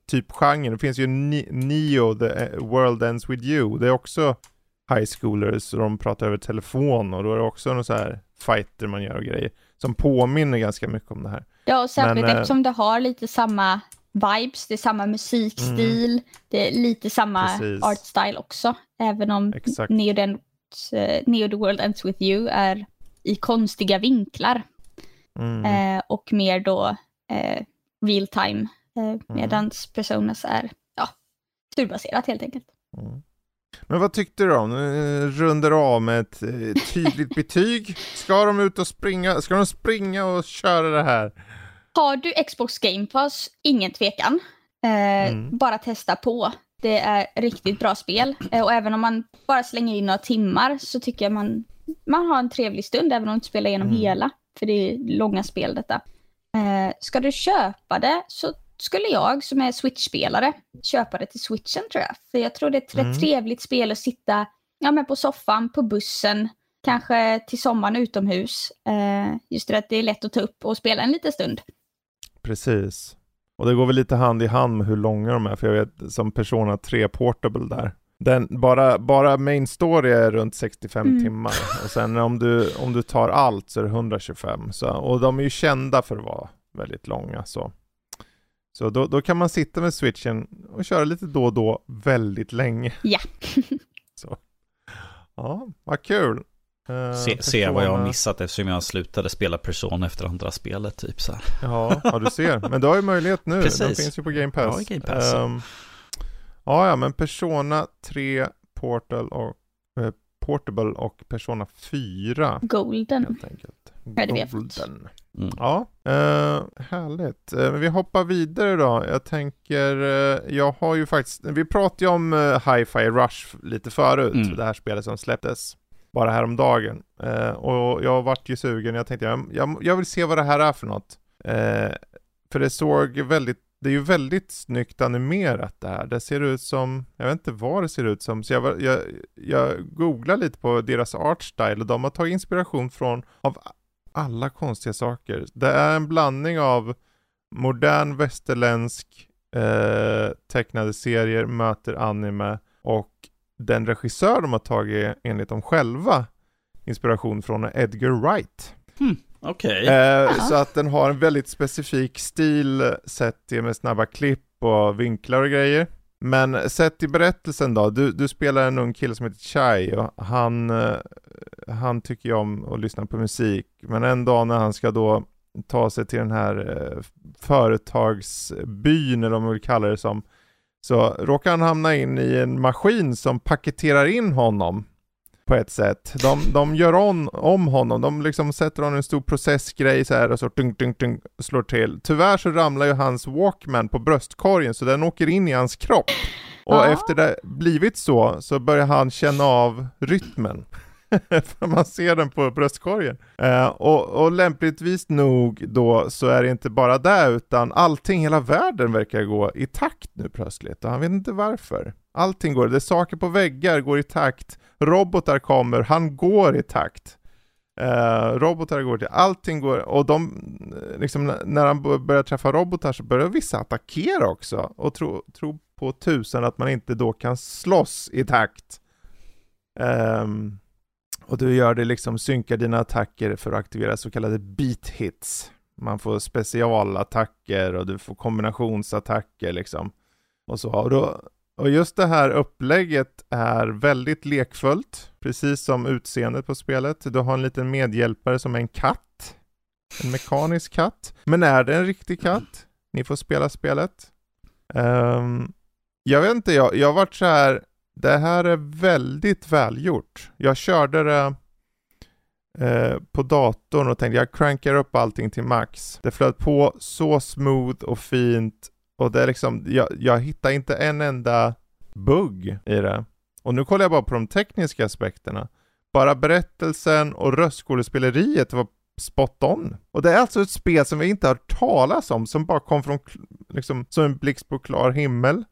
typ genren. Det finns ju Ni- Neo, The eh, World Ends With You. Det är också high schoolers och de pratar över telefon och då är det också någon så här fighter man gör och grejer. Som påminner ganska mycket om det här. Ja, och särskilt Men, eh, eftersom det har lite samma vibes, det är samma musikstil, det är lite samma Mm. Precis. art style också. Även om Exakt. Neo, Den, eh, Neo the World Ends With You är i konstiga vinklar Mm. eh, och mer då eh, real time. Eh, medans Personas är ja, turbaserat helt enkelt. Mm. Men vad tyckte du då? Nu rundar du av med ett eh, tydligt betyg. Ska de ut och springa? Ska de springa och köra det här? Har du Xbox Game Pass, ingen tvekan. Eh, Mm. Bara testa på. Det är riktigt bra spel. Eh, och även om man bara slänger in några timmar så tycker jag man, man har en trevlig stund även om du inte spelar igenom Mm. hela. För det är långa spel detta. Eh, ska du köpa det så skulle jag som är Switch-spelare köpa det till Switchen tror jag. För jag tror det är ett Mm. trevligt spel att sitta ja, men på soffan, på bussen, kanske till sommaren utomhus. Eh, just det att det är lätt att ta upp och spela en liten stund. Precis. Och det går väl lite hand i hand med hur långa de är, för jag vet som Persona 3 Portable där. Den, bara, bara main story är runt 65 Mm. timmar. Och sen om du, om du tar allt så är det 125. Så, och de är ju kända för att vara väldigt långa. Så, så då, då kan man sitta med switchen och köra lite då och då väldigt länge. Ja. så. Ja, vad kul. Eh, Se, se vad jag har missat eftersom jag slutade spela Persona efter andra spelet typ så här. Ja, ja, du ser. Men du har ju möjlighet nu. Precis. Den finns ju på Game Pass. Ja, Game Pass, ja. Ehm, ja, ja, men Persona 3 Portal och, eh, Portable och Persona 4 Golden. helt enkelt. Golden. Mm. Ja, eh, härligt. Eh, vi hoppar vidare då. Jag tänker, eh, jag har ju faktiskt, vi pratade ju om uh, Hi-Fi Rush lite förut, Mm. det här spelet som släpptes bara häromdagen. Uh, och jag vart ju sugen, jag tänkte jag, jag, jag vill se vad det här är för något. Eh, för det såg väldigt, det är ju väldigt snyggt animerat det här. Det ser ut som, jag vet inte vad det ser ut som, så jag, jag, jag googlade lite på deras art style och de har tagit inspiration från, av alla konstiga saker. Det är en blandning av modern västerländsk eh, tecknade serier möter anime och den regissör de har tagit enligt dem själva inspiration från är Edgar Wright. Okej. Eh, så att den har en väldigt specifik stil sett till med snabba klipp och vinklar och grejer. Men sett i berättelsen då, du, du spelar en ung kille som heter Chai och han, eh, han tycker ju om att lyssna på musik. Men en dag när han ska då ta sig till den här eh, företagsbyn, eller vad man vill kalla det som, så råkar han hamna in i en maskin som paketerar in honom på ett sätt. De, de gör on, om honom, de liksom sätter honom i en stor processgrej så här och så dunk, dunk, dunk, slår till. Tyvärr så ramlar ju hans Walkman på bröstkorgen så den åker in i hans kropp. Och Ja. efter det blivit så, så börjar han känna av rytmen. För man ser den på bröstkorgen. Eh, och, och lämpligtvis nog då så är det inte bara det utan allting, hela världen verkar gå i takt nu plötsligt och han vet inte varför. Allting går, det är saker på väggar går i takt, robotar kommer, han går i takt. Uh, robotar går till, allting går, och de, liksom när han börjar träffa robotar så börjar vissa attackera också och tro, tro på tusen att man inte då kan slåss i takt. Um, och du gör det liksom, synkar dina attacker för att aktivera så kallade beat hits. Man får specialattacker och du får kombinationsattacker liksom. Och så. Och, då, och just det här upplägget är väldigt lekfullt, precis som utseendet på spelet. Du har en liten medhjälpare som är en katt. En mekanisk katt. Men är det en riktig katt? Ni får spela spelet. Um, jag vet inte, jag, jag varit så här. Det här är väldigt välgjort. Jag körde det eh, på datorn och tänkte jag crankar upp allting till max. Det flöt på så smooth och fint och det är liksom, jag, jag hittar inte en enda bugg i det. Och nu kollar jag bara på de tekniska aspekterna. Bara berättelsen och röstskådespeleriet var spot on. Och det är alltså ett spel som vi inte har hört talas om, som bara kom från, liksom, som en blixt på klar himmel,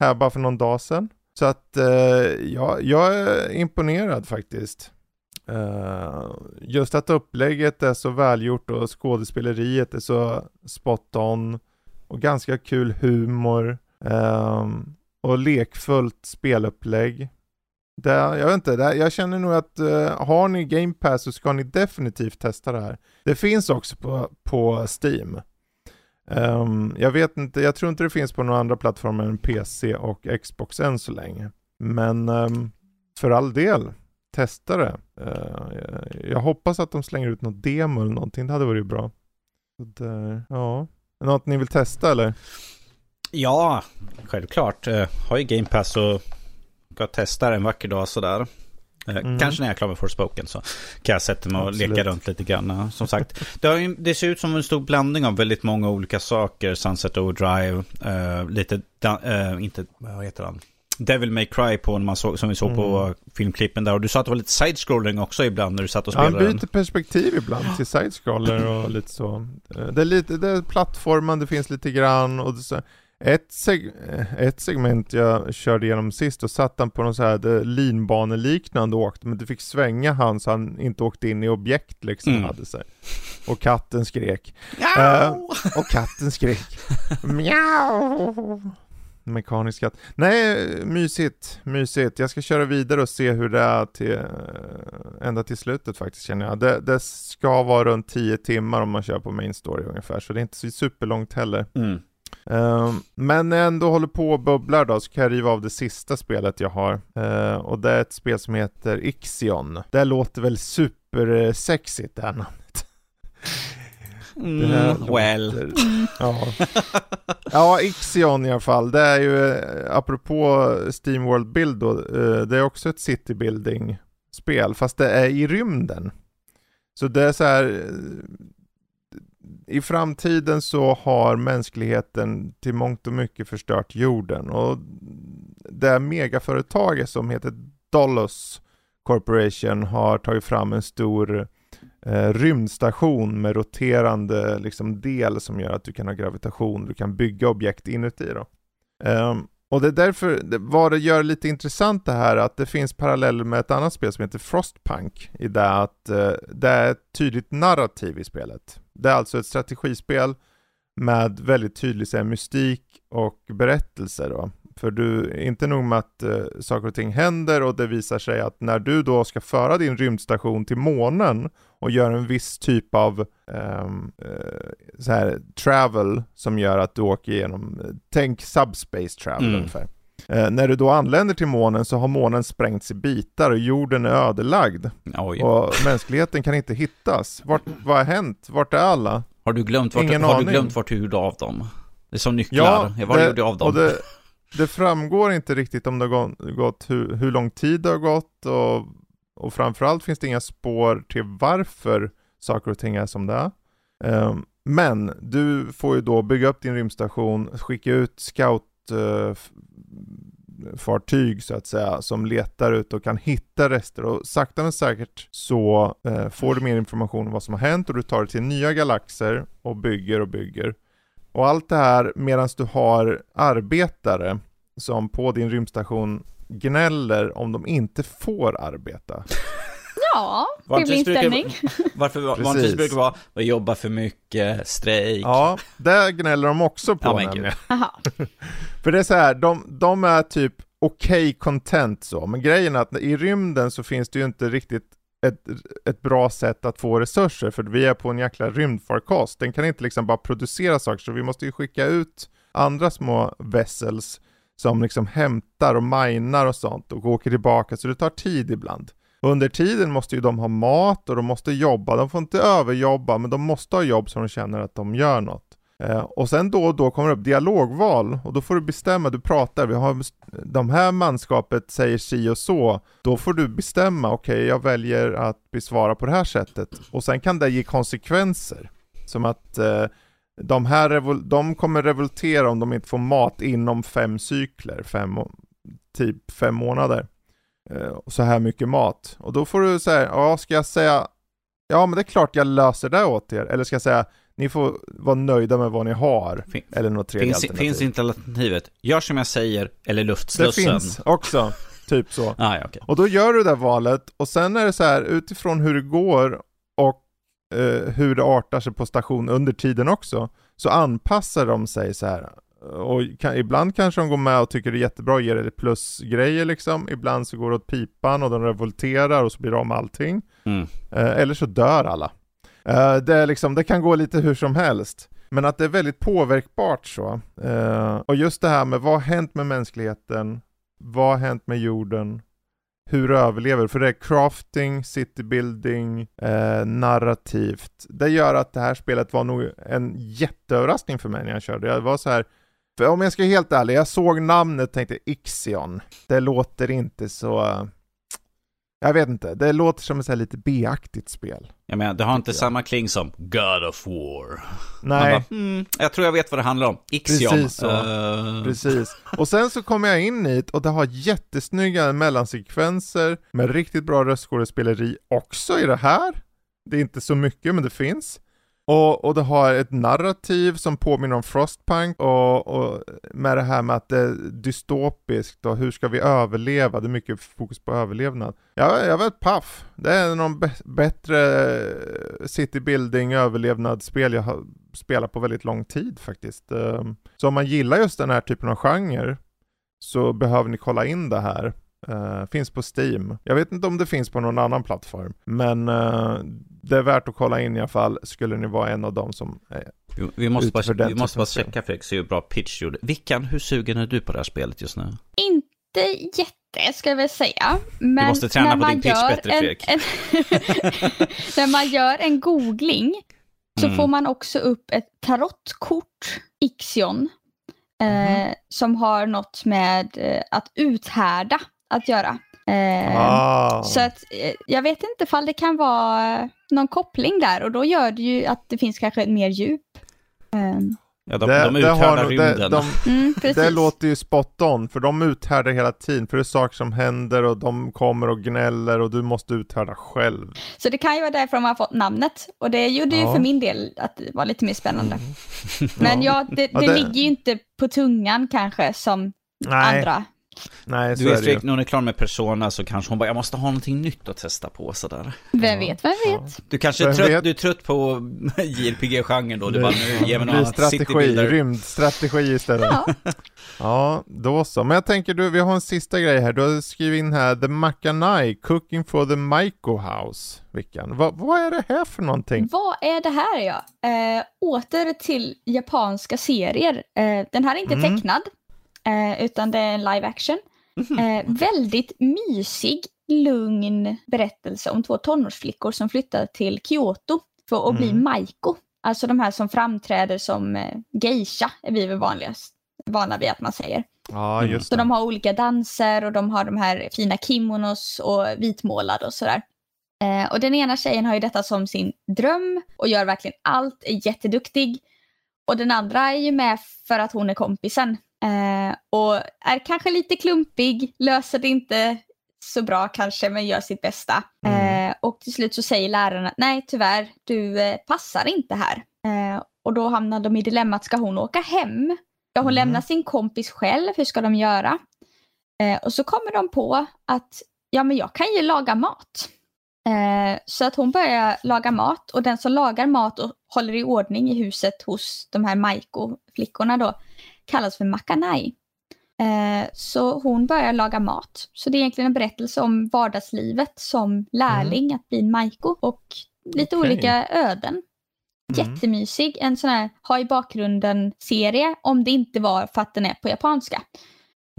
här bara för någon dag sedan. Så att eh, ja, jag är imponerad faktiskt. Uh, just att upplägget är så välgjort och skådespeleriet är så spot on och ganska kul humor um, och lekfullt spelupplägg. Det, jag vet inte, det, jag känner nog att uh, har ni Game Pass så ska ni definitivt testa det här. Det finns också på, på Steam. Um, jag vet inte, jag tror inte det finns på några andra plattformar än PC och Xbox än så länge. Men um, för all del, testa det. Uh, jag, jag hoppas att de slänger ut något demo eller någonting, det hade varit bra. Så där, ja. Något ni vill testa eller? Ja, självklart. Eh, har ju Game Pass och ska testa det en vacker dag sådär. Eh, Mm. Kanske när jag är klar med Forspoken så kan jag sätta mig och Absolut. leka runt lite grann. Som sagt, det, ju, det ser ut som en stor blandning av väldigt många olika saker. Sunset Overdrive, eh, lite, eh, inte, vad heter han? Devil May Cry på när man såg, som vi såg på Mm. filmklippen där. Och du sa att det var lite side-scrolling också ibland när du satt och Ja, han spelade byter perspektiv ibland till side-scroller och lite så. Eh, Det är lite, det är plattformen, det finns lite grann och så, ett, seg eh, ett segment jag körde igenom sist, och satt han på någon så här linbaneliknande och åkte, men du fick svänga han så han inte åkte in i objekt liksom Mm. hade sig. Och katten skrek. Ja! Eh, och katten skrek. Mjau! Mekanisk katt. Nej, mysigt, mysigt. Jag ska köra vidare och se hur det är till, ända till slutet faktiskt känner jag. Det, det ska vara runt 10 timmar om man kör på main story ungefär, så det är inte så superlångt heller. Mm. Ehm, men när jag ändå håller på och bubblar då, så kan jag riva av det sista spelet jag har. Eh, och det är ett spel som heter Ixion. Det låter väl supersexigt det här namnet. Det här Mm, well. låter- Ja. ja, Ixion i alla fall. Det är ju, eh, apropå Steamworld Build då, eh, det är också ett city building spel, fast det är i rymden. Så det är så här, eh, i framtiden så har mänskligheten till mångt och mycket förstört jorden och det här megaföretaget som heter Dolos Corporation har tagit fram en stor eh, rymdstation med roterande liksom, del som gör att du kan ha gravitation, du kan bygga objekt inuti då. Um, och det är därför, det, vad det gör lite intressant det här att det finns paralleller med ett annat spel som heter Frostpunk i det att eh, det är ett tydligt narrativ i spelet. Det är alltså ett strategispel med väldigt tydlig så här, mystik och berättelse då. För du, inte nog med att eh, saker och ting händer och det visar sig att när du då ska föra din rymdstation till månen och gör en viss typ av ehm, eh, så här travel som gör att du åker igenom, eh, tänk subspace travel Mm. ungefär. Eh, när du då anländer till månen så har månen sprängts i bitar och jorden är ödelagd. Oj. Och mänskligheten kan inte hittas. Vart, vad har hänt? Vart är alla? Har du glömt vart, Ingen har aning. du glömt vart du gjorde av dem? Det är som nycklar. Ja, var det- gjorde du av dem? det, det framgår inte riktigt om det har gått, gått hur, hur lång tid det har gått och, och framförallt finns det inga spår till varför saker och ting är som det är. Um, men du får ju då bygga upp din rymdstation, skicka ut scoutfartyg så att säga, som letar ut och kan hitta rester och sakta men säkert så uh, får du mer information om vad som har hänt och du tar dig till nya galaxer och bygger och bygger. Och allt det här medan du har arbetare som på din rymdstation gnäller om de inte får arbeta. Ja, Vanligtvis trevlig brukar- inställning. Varför vanligtvis brukar det vara, vi jobbar för mycket, strejk. Ja, det gnäller de också på Ja, men nämligen. För det är så här, de, de är typ okej content så, men grejen är att i rymden så finns det ju inte riktigt ett, ett bra sätt att få resurser, för vi är på en jäkla rymdfarkost. Den kan inte liksom bara producera saker, så vi måste ju skicka ut andra små vessels som liksom hämtar och minar och sånt och åker tillbaka, så det tar tid ibland. Under tiden måste ju de ha mat och de måste jobba, de får inte överjobba, men de måste ha jobb så de känner att de gör något. Eh, och sen då och då kommer det upp dialogval och då får du bestämma, du pratar, vi har de här manskapet säger si och så, då får du bestämma, okej jag väljer att besvara på det här sättet. Och sen kan det ge konsekvenser. Som att eh, de här de kommer revoltera om de inte får mat inom fem cykler, fem, typ fem månader. Eh, så här mycket mat. Och då får du säga, ja ska jag säga, ja men det är klart jag löser det åt er. Eller ska jag säga, ni får vara nöjda med vad ni har. Fin- Eller något tredje Finns, alternativ. finns inte alternativet, gör som jag säger, eller Det luftslussen. finns också, typ så. Ah, ja, okej. Och då gör du det valet och sen är det så här utifrån hur det går eh, hur det artar sig på station under tiden också, så anpassar de sig så här. Och kan, ibland kanske de går med och tycker det är jättebra och ger det plusgrejer liksom. Ibland så går det åt pipan och de revolterar och så blir det om allting. Mm. Eh, eller så dör alla. Eh, det, liksom, det kan gå lite hur som helst. Men att det är väldigt påverkbart så. Eh, och just det här med vad har hänt med mänskligheten? Vad har hänt med jorden? Hur överlever? För det är crafting, citybuilding, eh, narrativt. Det gör att det här spelet var nog en jätteöverraskning för mig när jag körde. Jag var så här, för om jag ska vara helt ärlig, jag såg namnet och tänkte Ixion. Det låter inte så... Eh, jag vet inte, det låter som ett lite B-aktigt spel. Jag menar, det har inte jag. samma kling som God of War. Nej, bara, mm, jag tror jag vet vad det handlar om. Ixion. Precis så. Eh, precis. Och sen så kommer jag in hit och det har jättesnygga mellansekvenser med riktigt bra röstskådespeleri också i det här. Det är inte så mycket, men det finns. Och, och det har ett narrativ som påminner om Frostpunk och, och med det här med att det är dystopiskt och hur ska vi överleva? Det är mycket fokus på överlevnad. Jag, jag vet paff. Det är någon bättre eh, city building överlevnadsspel jag har spelat på väldigt lång tid faktiskt. Ehm, så om man gillar just den här typen av genre så behöver ni kolla in det här. Eh, finns på Steam. Jag vet inte om det finns på någon annan plattform, men eh, det är värt att kolla in i alla fall, skulle ni vara en av dem som eh, vi- vi måste bara, vi måste bara checka Fredrik, se hur bra pitch du gjorde. Vickan, hur sugen är du på det här spelet just nu? Inte jätte, ska jag väl säga. Men måste träna när på man din pitch gör bättre, en, Fredrik. en När man gör en googling så Mm. får man också upp ett tarotkort, Ixion, Mhm. eh, som har något med eh, att uthärda att göra. Eh, ah, Så att eh, jag vet inte ifall det kan vara någon koppling där och då gör det ju att det finns kanske mer djup. Ehm, Ja, de, det, de det, uthärdar har, det, rymden. de, mm, det låter ju spot on, för de uthärdar hela tiden, för det är saker som händer och de kommer och gnäller och du måste uthärda själv. Så det kan ju vara därför de har fått namnet. Och det gjorde ju Ja. för min del att det var lite mer spännande. Men Ja. ja, det, Ja, det, det- ligger ju inte på tungan kanske som Nej, andra. Nej så Du är vet det ju. När hon är klar med Persona så kanske hon bara, jag måste ha någonting nytt att testa på sådär. Vem vet, vem vet. Du kanske är trött, vet? du är trött på JRPG-genren då, du bara, nu ger mig något strategi, rymdstrategi istället. Ja, Ja, då så. Men jag tänker du, vi har en sista grej här. Du har skrivit in här, The Makanai, Cooking for the Maiko House. Vilken? Va, vad är det här för någonting? vad är det här ja? Eh, åter till japanska serier. Eh, den här är inte Mm. tecknad. Eh, utan det är en live action. Mhm. Eh, väldigt mysig, lugn berättelse om två tonårsflickor som flyttar till Kyoto för att bli Mm. maiko. Alltså de här som framträder som eh, geisha är vi väl vanligast vana vid att man säger. Ja, Mm. just Så det. de har olika danser och de har de här fina kimonos och vitmålade och sådär. Eh, och den ena tjejen har ju detta som sin dröm och gör verkligen allt, är jätteduktig. Och den andra är ju med för att hon är kompisen. Eh, och är kanske lite klumpig, löser det inte så bra kanske men gör sitt bästa. Mm. Eh, och till slut så säger läraren att nej tyvärr, du eh, passar inte här. Eh, och då hamnar de i dilemmat, ska hon åka hem? Ska hon Mm. lämna sin kompis själv? Hur ska de göra? Eh, och så kommer de på att ja men jag kan ju laga mat. Eh, så att hon börjar laga mat och den som lagar mat och håller i ordning i huset hos de här Maiko-flickorna då kallas för Makanai. Eh, så hon börjar laga mat. Så det är egentligen en berättelse om vardagslivet som lärling att bli en Maiko och lite Okej. olika öden. Mm. Jättemysig, en sån här ha i bakgrunden serie om det inte var för att den är på japanska.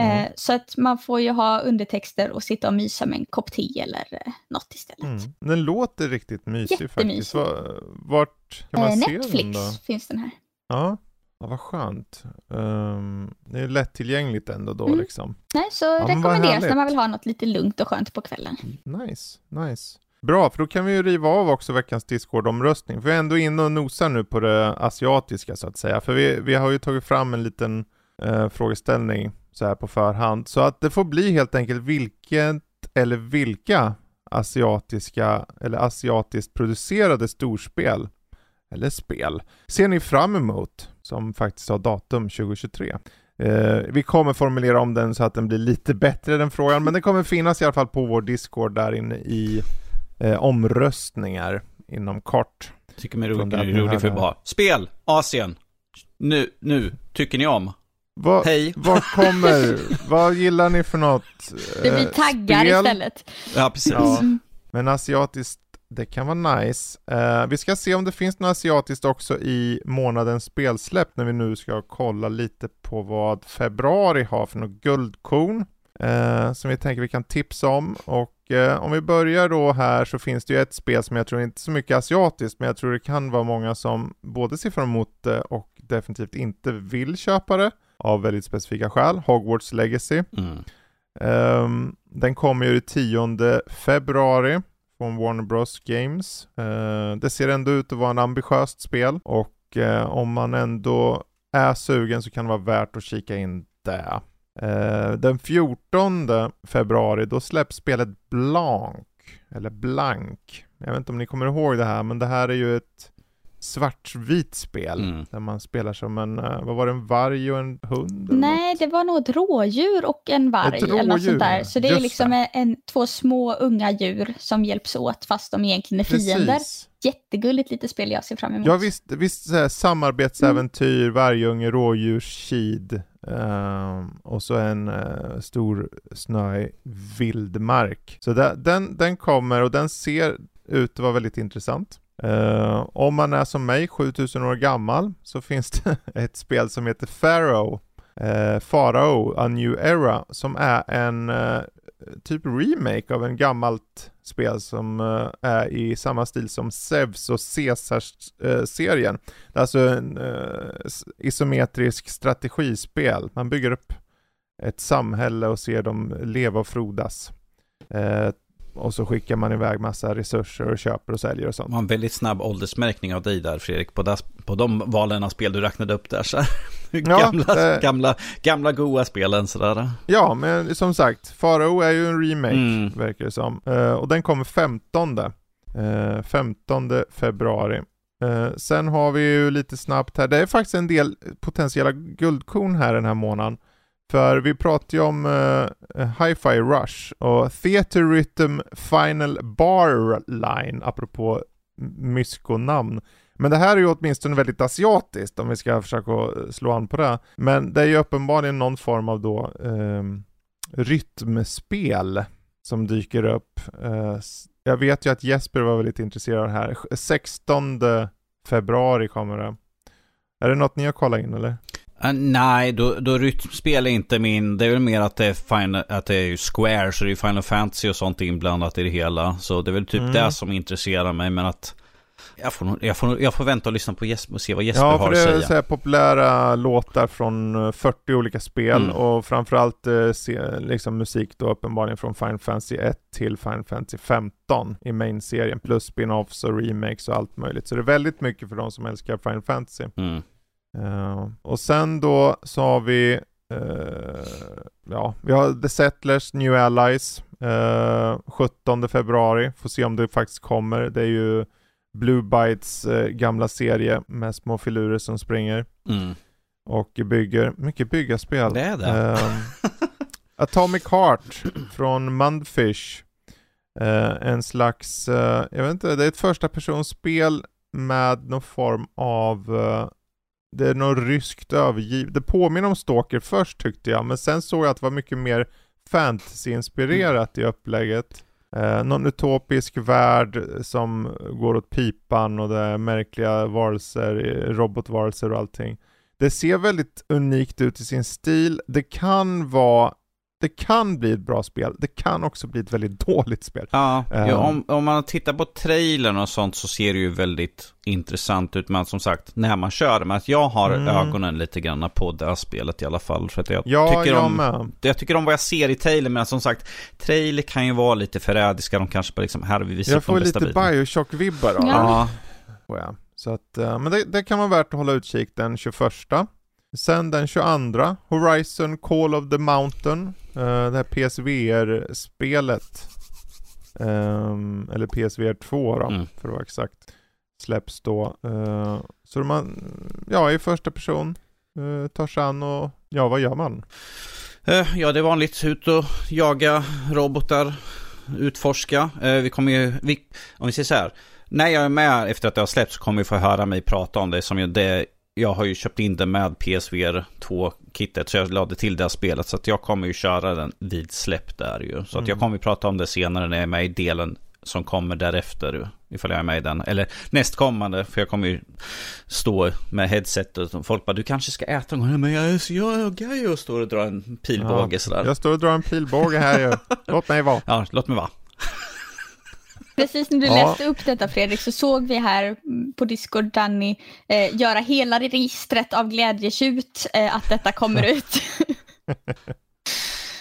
Mm. Eh, så att man får ju ha undertexter och sitta och mysa med en kopp te eller eh, något istället. Mm. Den låter riktigt mysig faktiskt. Jättemysig. Va- Vart kan man Eh, se Netflix den då? finns den här. Ja, ja vad skönt. Ehm, det är lättillgängligt ändå då Mm. liksom. Nej, så vad rekommenderas när man vill ha något lite lugnt och skönt på kvällen. Nice, nice. Bra, för då kan vi ju riva av också veckans Discord-omröstning. För vi är ändå inne och nosar nu på det asiatiska så att säga. För vi, vi har ju tagit fram en liten eh, frågeställning så här på förhand. Så att det får bli helt enkelt vilket eller vilka asiatiska eller asiatiskt producerade storspel eller spel ser ni fram emot som faktiskt har datum 2023? Eh, vi kommer formulera om den så att den blir lite bättre den frågan, men den kommer finnas i alla fall på vår Discord där inne i eh, omröstningar inom kort. Tycker mig Från rolig, den vi rolig för bara. Spel, Asien. Nu, nu, tycker ni om? Va, Hej. Vad kommer, vad gillar ni för något? Det blir eh, taggar spel? istället. Ja, precis. Ja. Mm. Men asiatiskt, det kan vara nice. Eh, vi ska se om det finns något asiatiskt också i månadens spelsläpp när vi nu ska kolla lite på vad februari har för något guldkorn. Eh, som vi tänker vi kan tipsa om. Och eh, om vi börjar då här så finns det ju ett spel som jag tror inte är så mycket asiatiskt, men jag tror det kan vara många som både ser fram emot det och definitivt inte vill köpa det av väldigt specifika skäl. Hogwarts Legacy. Mm. Ehm, den kommer ju den 10 februari från Warner Bros Games. Eh, det ser ändå ut att vara en ambitiöst spel och eh, om man ändå är sugen så kan det vara värt att kika in det. Eh, den 14 februari då släpps spelet Blanc, eller Blank. Jag vet inte om ni kommer ihåg det här men det här är ju ett svartvit spel Mm. där man spelar som en, eh, vad var det, en varg och en hund? eller Nej, något? det var nog ett rådjur och en varg Ett eller något sånt där. Så det är just liksom det. en, en, två små unga djur som hjälps åt fast de egentligen är fiender. Precis. Jättegulligt litet spel jag ser fram emot. Ja visst, visst så här, samarbetsäventyr, vargunge, rådjurskid ehm, och så en eh, stor snöig vildmark. Så där, den, den kommer och den ser ut att vara väldigt intressant. Uh, om man är som mig, 7000 år gammal, så finns det ett spel som heter Pharaoh, uh, Pharaoh, A New Era, som är en uh, typ remake av en gammalt spel som är i samma stil som Zeus och Caesars-serien. det är alltså en eh, isometrisk strategispel. Man bygger upp ett samhälle och ser dem leva och frodas. Och så skickar man iväg massa resurser och köper och säljer och sånt. Det var en väldigt snabb åldersmärkning av dig där Fredrik, på, das, på de valen av spel du räknade upp där. Så här. gamla, eh. gamla, gamla goa spelen sådär. Ja, men som sagt, Farao är ju en remake, Mm. verkar det som. Eh, och den kommer 15. Eh, 15 februari. Eh, sen har vi ju lite snabbt här, det är faktiskt en del potentiella guldkorn här den här månaden. För vi pratade ju om uh, Hi-Fi Rush och Theater Rhythm Final Bar Line, apropå myskonamn. Men det här är ju åtminstone väldigt asiatiskt om vi ska försöka eh, slå an på det. Men det är ju uppenbarligen någon form av då ehm, rytmspel som dyker upp. Eh, jag vet ju att Jesper var väldigt intresserad av det här. 16 februari kommer det. Är det något ni har kollat in eller? Uh, nej, då, då rytmspel är inte min... Det är väl mer att det är, final, att det är Square, så det är Final Fantasy och sånt inblandat i det hela. Så det är väl typ mm. det som intresserar mig, men att... Jag får, jag, får, jag får vänta och lyssna på Jesper och se vad Jesper ja, har att säga. Ja, för det är populära låtar från 40 eh, olika spel mm. och framförallt eh, se, liksom musik då uppenbarligen från Final Fantasy 1 till Final Fantasy 15 i main-serien plus spin-offs och remakes och allt möjligt. Så det är väldigt mycket för de som älskar Final Fantasy. Mm. Uh, och sen då så har vi uh, ja, vi har The Settlers New Allies uh, eh, 17 februari. Får se om det faktiskt kommer. Det är ju Blue Bytes gamla serie med små filurer som springer. Mm. Och bygger, mycket byggarspel. Det är det. Atomic Heart från Mundfish. en slags, jag vet inte, det är ett första personspel med någon form av det är något ryskt övergivet. Det påminner om Stalker först tyckte jag, men sen såg jag att det var mycket mer fantasy-inspirerat i upplägget. Eh, någon utopisk värld som går åt pipan och det är märkliga varelser, eh, robotvarelser och allting. Det ser väldigt unikt ut i sin stil. Det kan vara det kan bli ett bra spel, det kan också bli ett väldigt dåligt spel. Ja, um, ja om, om, man tittar på trailern och sånt så ser det ju väldigt intressant ut. Men som sagt, när man kör men att jag har mm. ögonen lite grann på det här spelet i alla fall. För att jag, ja, tycker jag om, med. jag tycker om vad jag ser i trailern, men som sagt, trailer kan ju vara lite förrädiska. De kanske bara liksom, här har vi visat Jag får lite Bioshock-vibbar då. Ja. ja. Så att, uh, men det, det kan vara värt att hålla utkik den 21. Sen den 22, Horizon Call of the Mountain, uh, det här PSVR-spelet, um, ehm, eller PSVR 2 då, mm. för att vara exakt, släpps då. Uh, så man, ja, i första person, uh, tar sig an och, ja, vad gör man? Uh, ja, det är vanligt, ut och jaga robotar, utforska. vi kommer ju, vi, om vi säger så här, när jag är med efter att det har släppts så kommer vi få höra mig prata om det som det jag har ju köpt in det med PSVR 2-kittet så jag lade till det här spelet. Så att jag kommer ju köra den vid släpp där ju. Så mm. att jag mm. kommer ju prata om det senare när jag är med i delen som kommer därefter. Ifall jag är med i den. Eller nästkommande. För jag kommer ju stå med headsetet. Och folk bara du kanske ska äta någon. Men jag är så jag och står och drar en pilbåge ja, sådär. Jag står och drar en pilbåge här ju. Låt mig vara. Ja, låt mig vara. Precis när du ja. läste upp detta Fredrik så såg vi här på Discord Danny eh, göra hela registret av glädjetjut eh, att detta kommer ut.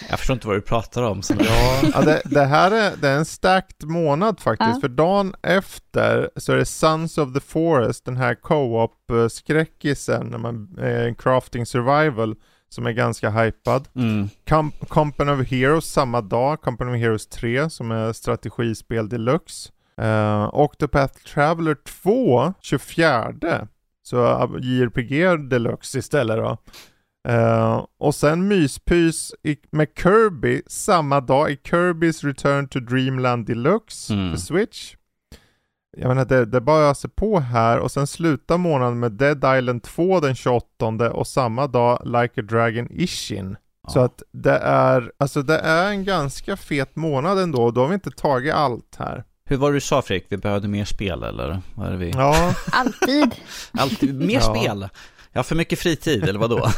Jag förstår inte vad du pratar om. Så. Ja, ja det, det, här är, det är en stacked månad faktiskt. Ja. För dagen efter så är det Sons of the Forest, den här co-op-skräckisen, när man är en crafting survival som är ganska hypad. Mm. Com Company of Heroes samma dag, Company of Heroes 3 som är strategispel deluxe. Uh, Octopath Traveler 2 24 så JRPG deluxe istället då. Uh, och sen myspys i, med Kirby samma dag i Kirby's Return to Dreamland Deluxe mm. för Switch jag menar det, det bara öser på här och sen slutar månaden med Dead Island 2 den 28 och samma dag Like a Dragon Ishin. Ja. Så att det är, alltså det är en ganska fet månad ändå och då har vi inte tagit allt här. Hur var det du sa Fredrik? Vi behövde mer spel eller? Vad är det vi? Ja. Alltid. Alltid, mer ja. spel? Jag har för mycket fritid eller vadå?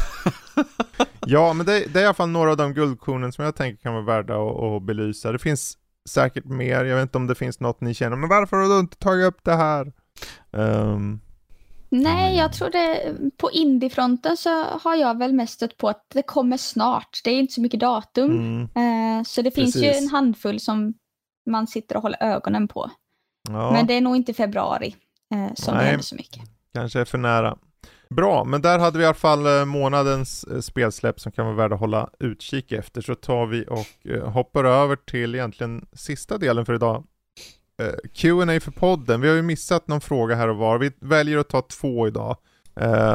ja, men det, det, är i alla fall några av de guldkornen som jag tänker kan vara värda att, att belysa. Det finns säkert mer. Jag vet inte om det finns något ni känner, men varför har du inte tagit upp det här? Um, Nej, jag tror det, på indiefronten så har jag väl mest stött på att det kommer snart. Det är inte så mycket datum. Mm. Uh, så det finns Precis. ju en handfull som man sitter och håller ögonen på. Ja. Men det är nog inte februari uh, som Nej, det händer så mycket. Kanske är för nära. Bra, men där hade vi i alla fall eh, månadens eh, spelsläpp som kan vara värda att hålla utkik efter. Så tar vi och eh, hoppar över till egentligen sista delen för idag. Q&A för podden. Vi har ju missat någon fråga här och var. Vi väljer att ta två idag.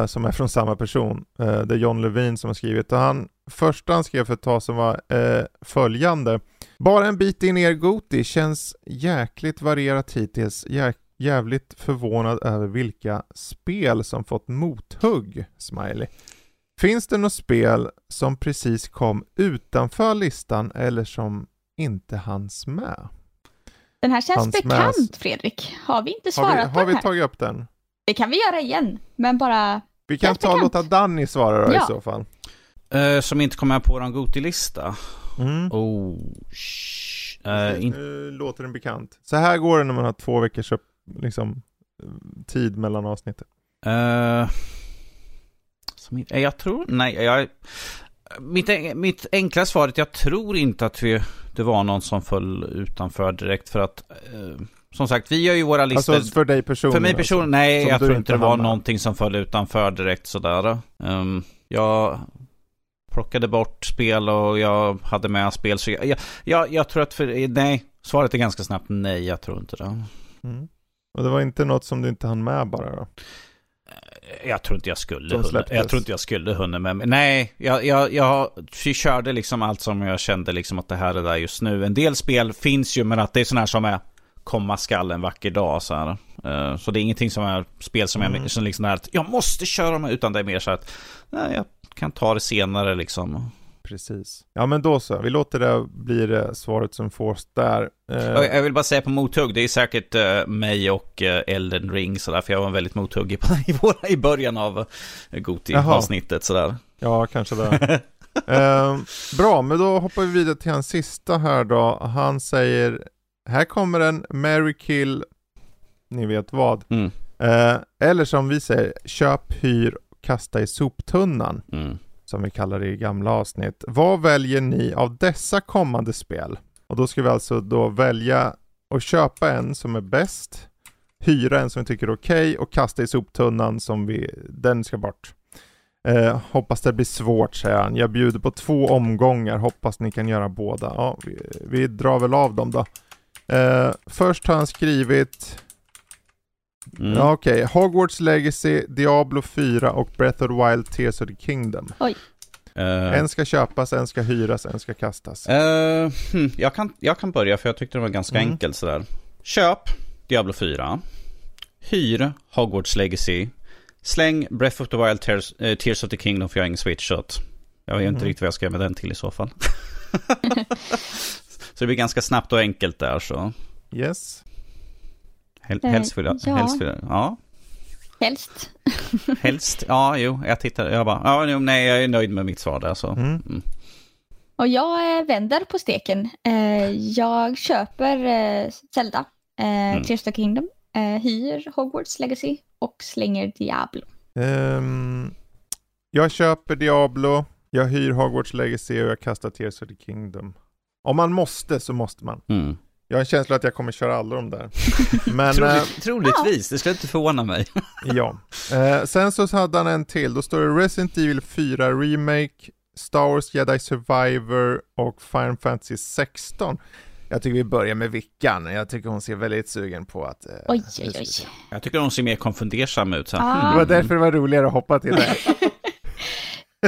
Som är från samma person. Det är John Levin som har skrivit. Och han, första han skrev för ett tag som var följande. Bara en bit in i er Goti känns jäkligt varierat hittills. Jäk jävligt förvånad över vilka spel som fått mothugg, Smiley. Finns det något spel som precis kom utanför listan eller som inte hanns med? Den här känns hanns bekant, med... Fredrik. Har vi inte svarat har vi, på Har vi här? tagit upp den? Det kan vi göra igen, men bara Vi kan ta och låta Danny svara då i Ja. så fall. Eh, som inte kommer på vår Goti-lista. Mm. Oh, sh- eh, in- Nu låter den bekant. Så här går det när man har två veckors upp, liksom, tid mellan avsnitten. Eh, som, inte- eh, jag tror, nej, jag, mitt, mitt enkla svar är att jag tror inte att vi, det var någon som föll utanför direkt för att, eh, som sagt, vi gör ju våra listor. Alltså för dig personligen? för mig personligen, nej, Som jag tror inte det var med. någonting som föll utanför direkt sådär. Um, jag plockade bort spel och jag hade med spel, så jag, jag, jag, jag tror att, för, nej, svaret är ganska snabbt nej, jag tror inte det. Alltså. Mm. Och det var inte något som du inte hann med bara då? Jag tror inte jag skulle släpptes. Jag tror inte jag skulle hunnit med. men Nej, jag, jag, jag körde liksom allt som jag kände liksom att det här är där just nu. En del spel finns ju, men att det är sådana här som är komma skall en vacker dag så här. Eh, Så det är ingenting som är spel som Mm. som liksom är att jag måste köra med, utan det är mer så att nej, jag kan ta det senare liksom. Precis. Ja men då så, vi låter det bli det svaret som fås där. Eh, Jag vill bara säga på mothugg, det är säkert eh, mig och eh, Elden Ring sådär, för jag var väldigt mothugg i, i, våra, i början av. Goti-avsnittet sådär. Ja, kanske det. Eh, bra, men då hoppar vi vidare till hans sista här då. Han säger, här kommer en Mary Kill, ni vet vad. Mm. Eh, eller som vi säger, köp, hyr, kasta i soptunnan. Mm. Som vi kallar det i gamla avsnitt. Vad väljer ni av dessa kommande spel? Och då ska vi alltså då välja att köpa en som är bäst, hyra en som vi tycker är okej och kasta i soptunnan som vi, den ska bort. Eh, hoppas det blir svårt säger han. Jag bjuder på två omgångar, hoppas ni kan göra båda. Ja, vi, vi drar väl av dem då. Eh, först har han skrivit, Mm. ja okej, Hogwarts Legacy, Diablo 4 och Breath of the Wild Tears of the Kingdom. Eh, En ska köpas, en ska hyras, en ska kastas. Eh, hmm, jag, kan, jag kan börja för jag tyckte det var ganska Mm. enkelt sådär. Köp Diablo 4. Hyr Hogwarts Legacy. Släng Breath of the Wild Tears, eh, Tears of the Kingdom för jag har ingen switch så jag vet inte Mhm. riktigt vad jag ska göra med den till i så fall. så det blir ganska snabbt och enkelt där så. Yes. Hel, helst vill jag, ja. helst vill jag, ja. Helst. Helst, ja jo, jag tittar, jag bara, ja nej jag är nöjd med mitt svar där så. Mm. Mm. Och jag eh, vänder på steken. Eh, jag köper eh, Zelda, Mm. Tears of the Kingdom, hyr Hogwarts Legacy och slänger Diablo. Ehm, jag köper Diablo, jag hyr Hogwarts Legacy och jag kastar Tears of the Kingdom. Om man måste så måste man. Mm. Jag har en känsla att jag kommer köra alla de där. Men eh, Troligt, troligtvis, det skulle inte förvåna mig. ja. Eh, sen så hade han en till. Då står det Resident Evil 4 Remake, Star Wars Jedi Survivor och Final Fantasy 16. Jag tycker vi börjar med Vickan. Jag tycker hon ser väldigt sugen på att... eh, Oj, oj, oj. Jag tycker de ser mer konfundersam ut. Så. Ah. Det var därför det var roligare att hoppa till det.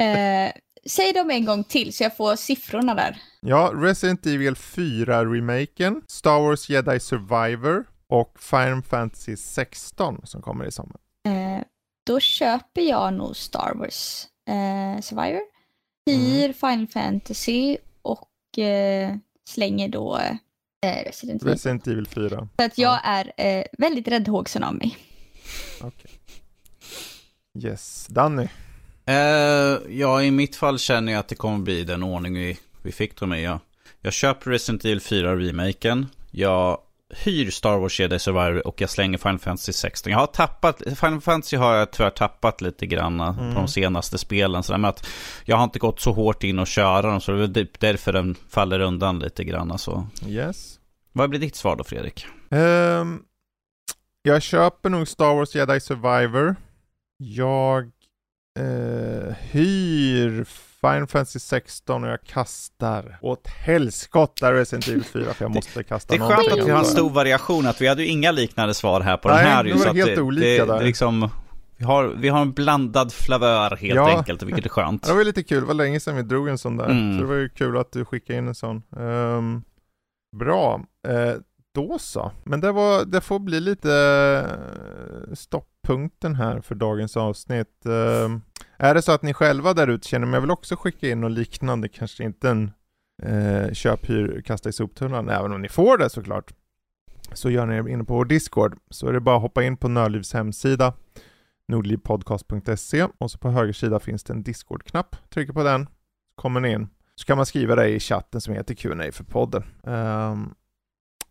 Eh, säg dem en gång till så jag får siffrorna där. Ja, Resident Evil 4-remaken, Star Wars Jedi Survivor och Final Fantasy 16 som kommer i sommar. Eh, då köper jag nog Star Wars eh, Survivor, hyr Final Fantasy och eh, slänger då eh, Resident Evil. Resident Evil 4. För att jag är eh, väldigt räddhågsen av mig. Okej. Yes, Danny. Eh, ja, i mitt fall känner jag att det kommer bli den ordning vi, vi fick dem i. Jag, jag köper Resident Evil 4-remaken. Jag hyr Star Wars Jedi Survivor och jag slänger Final Fantasy 16. Jag har tappat, Final Fantasy har jag tyvärr tappat lite grann Mm. på de senaste spelen. Så att jag har inte gått så hårt in och köra dem, så det är typ därför den faller undan lite grann. Alltså. Yes. Vad blir ditt svar då, Fredrik? Ehm, jag köper nog Star Wars Jedi Survivor. Jag eh, hyr Final Fantasy 16 och jag kastar åt helskotta Resident Evil 4 för jag måste kasta Det är någonting. skönt att vi har en stor variation, att vi hade ju inga liknande svar här på Nej, den här. det ju, var helt det, olika det, där. Det liksom, vi, har, vi har en blandad flavör helt Ja. enkelt, vilket är skönt. Det var lite kul, det var länge sedan vi drog en sån där. Mm. Så det var ju kul att du skickade in en sån. Ehm, bra, Eh, då så. Men det, var, det får bli lite eh, punkten här för dagens avsnitt. Ehm, är det så att ni själva där ute känner, men jag vill också skicka in något liknande, kanske inte en eh, köp, hyr, kasta i soptunnan, även om ni får det såklart. Så gör ni det inne på vår Discord, så är det bara att hoppa in på Nördlivs hemsida nordlivpodcast.se och så på höger sida finns det en Discord-knapp. Trycker på den, kommer ni in. Så kan man skriva det i chatten som heter Q&A för podden. Um,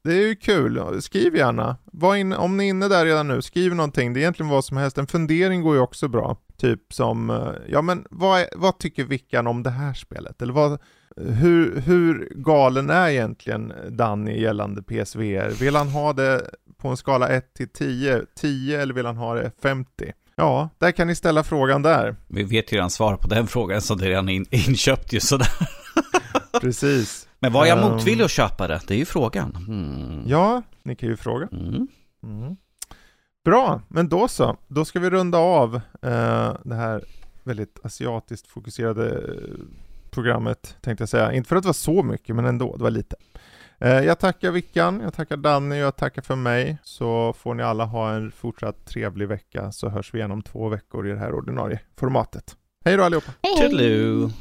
det är ju kul, skriv gärna. Var in, om ni är inne där redan nu, skriv någonting. Det är egentligen vad som helst. En fundering går ju också bra. Typ som, eh, ja men vad, är, vad tycker Vickan om det här spelet? Eller vad, hur, hur galen är egentligen Danny gällande PSVR? Vill han ha det på en skala 1 till 10, 10 eller vill han ha det 50? Ja, där kan ni ställa frågan där. Vi vet ju redan svar på den frågan så det är redan in, inköpt ju sådär. Precis. Men var jag motvillig att köpa det? Det är ju frågan. Mm. Ja, ni kan ju fråga. Mm. Mm. Bra, men då så. Då ska vi runda av uh, det här väldigt asiatiskt fokuserade programmet, tänkte jag säga. Inte för att det var så mycket, men ändå, det var lite. Uh, jag tackar Vickan, jag tackar Danny och jag tackar för mig. Så får ni alla ha en fortsatt trevlig vecka, så hörs vi igen om två veckor i det här ordinarie formatet. Hej då allihopa! Hej, hej.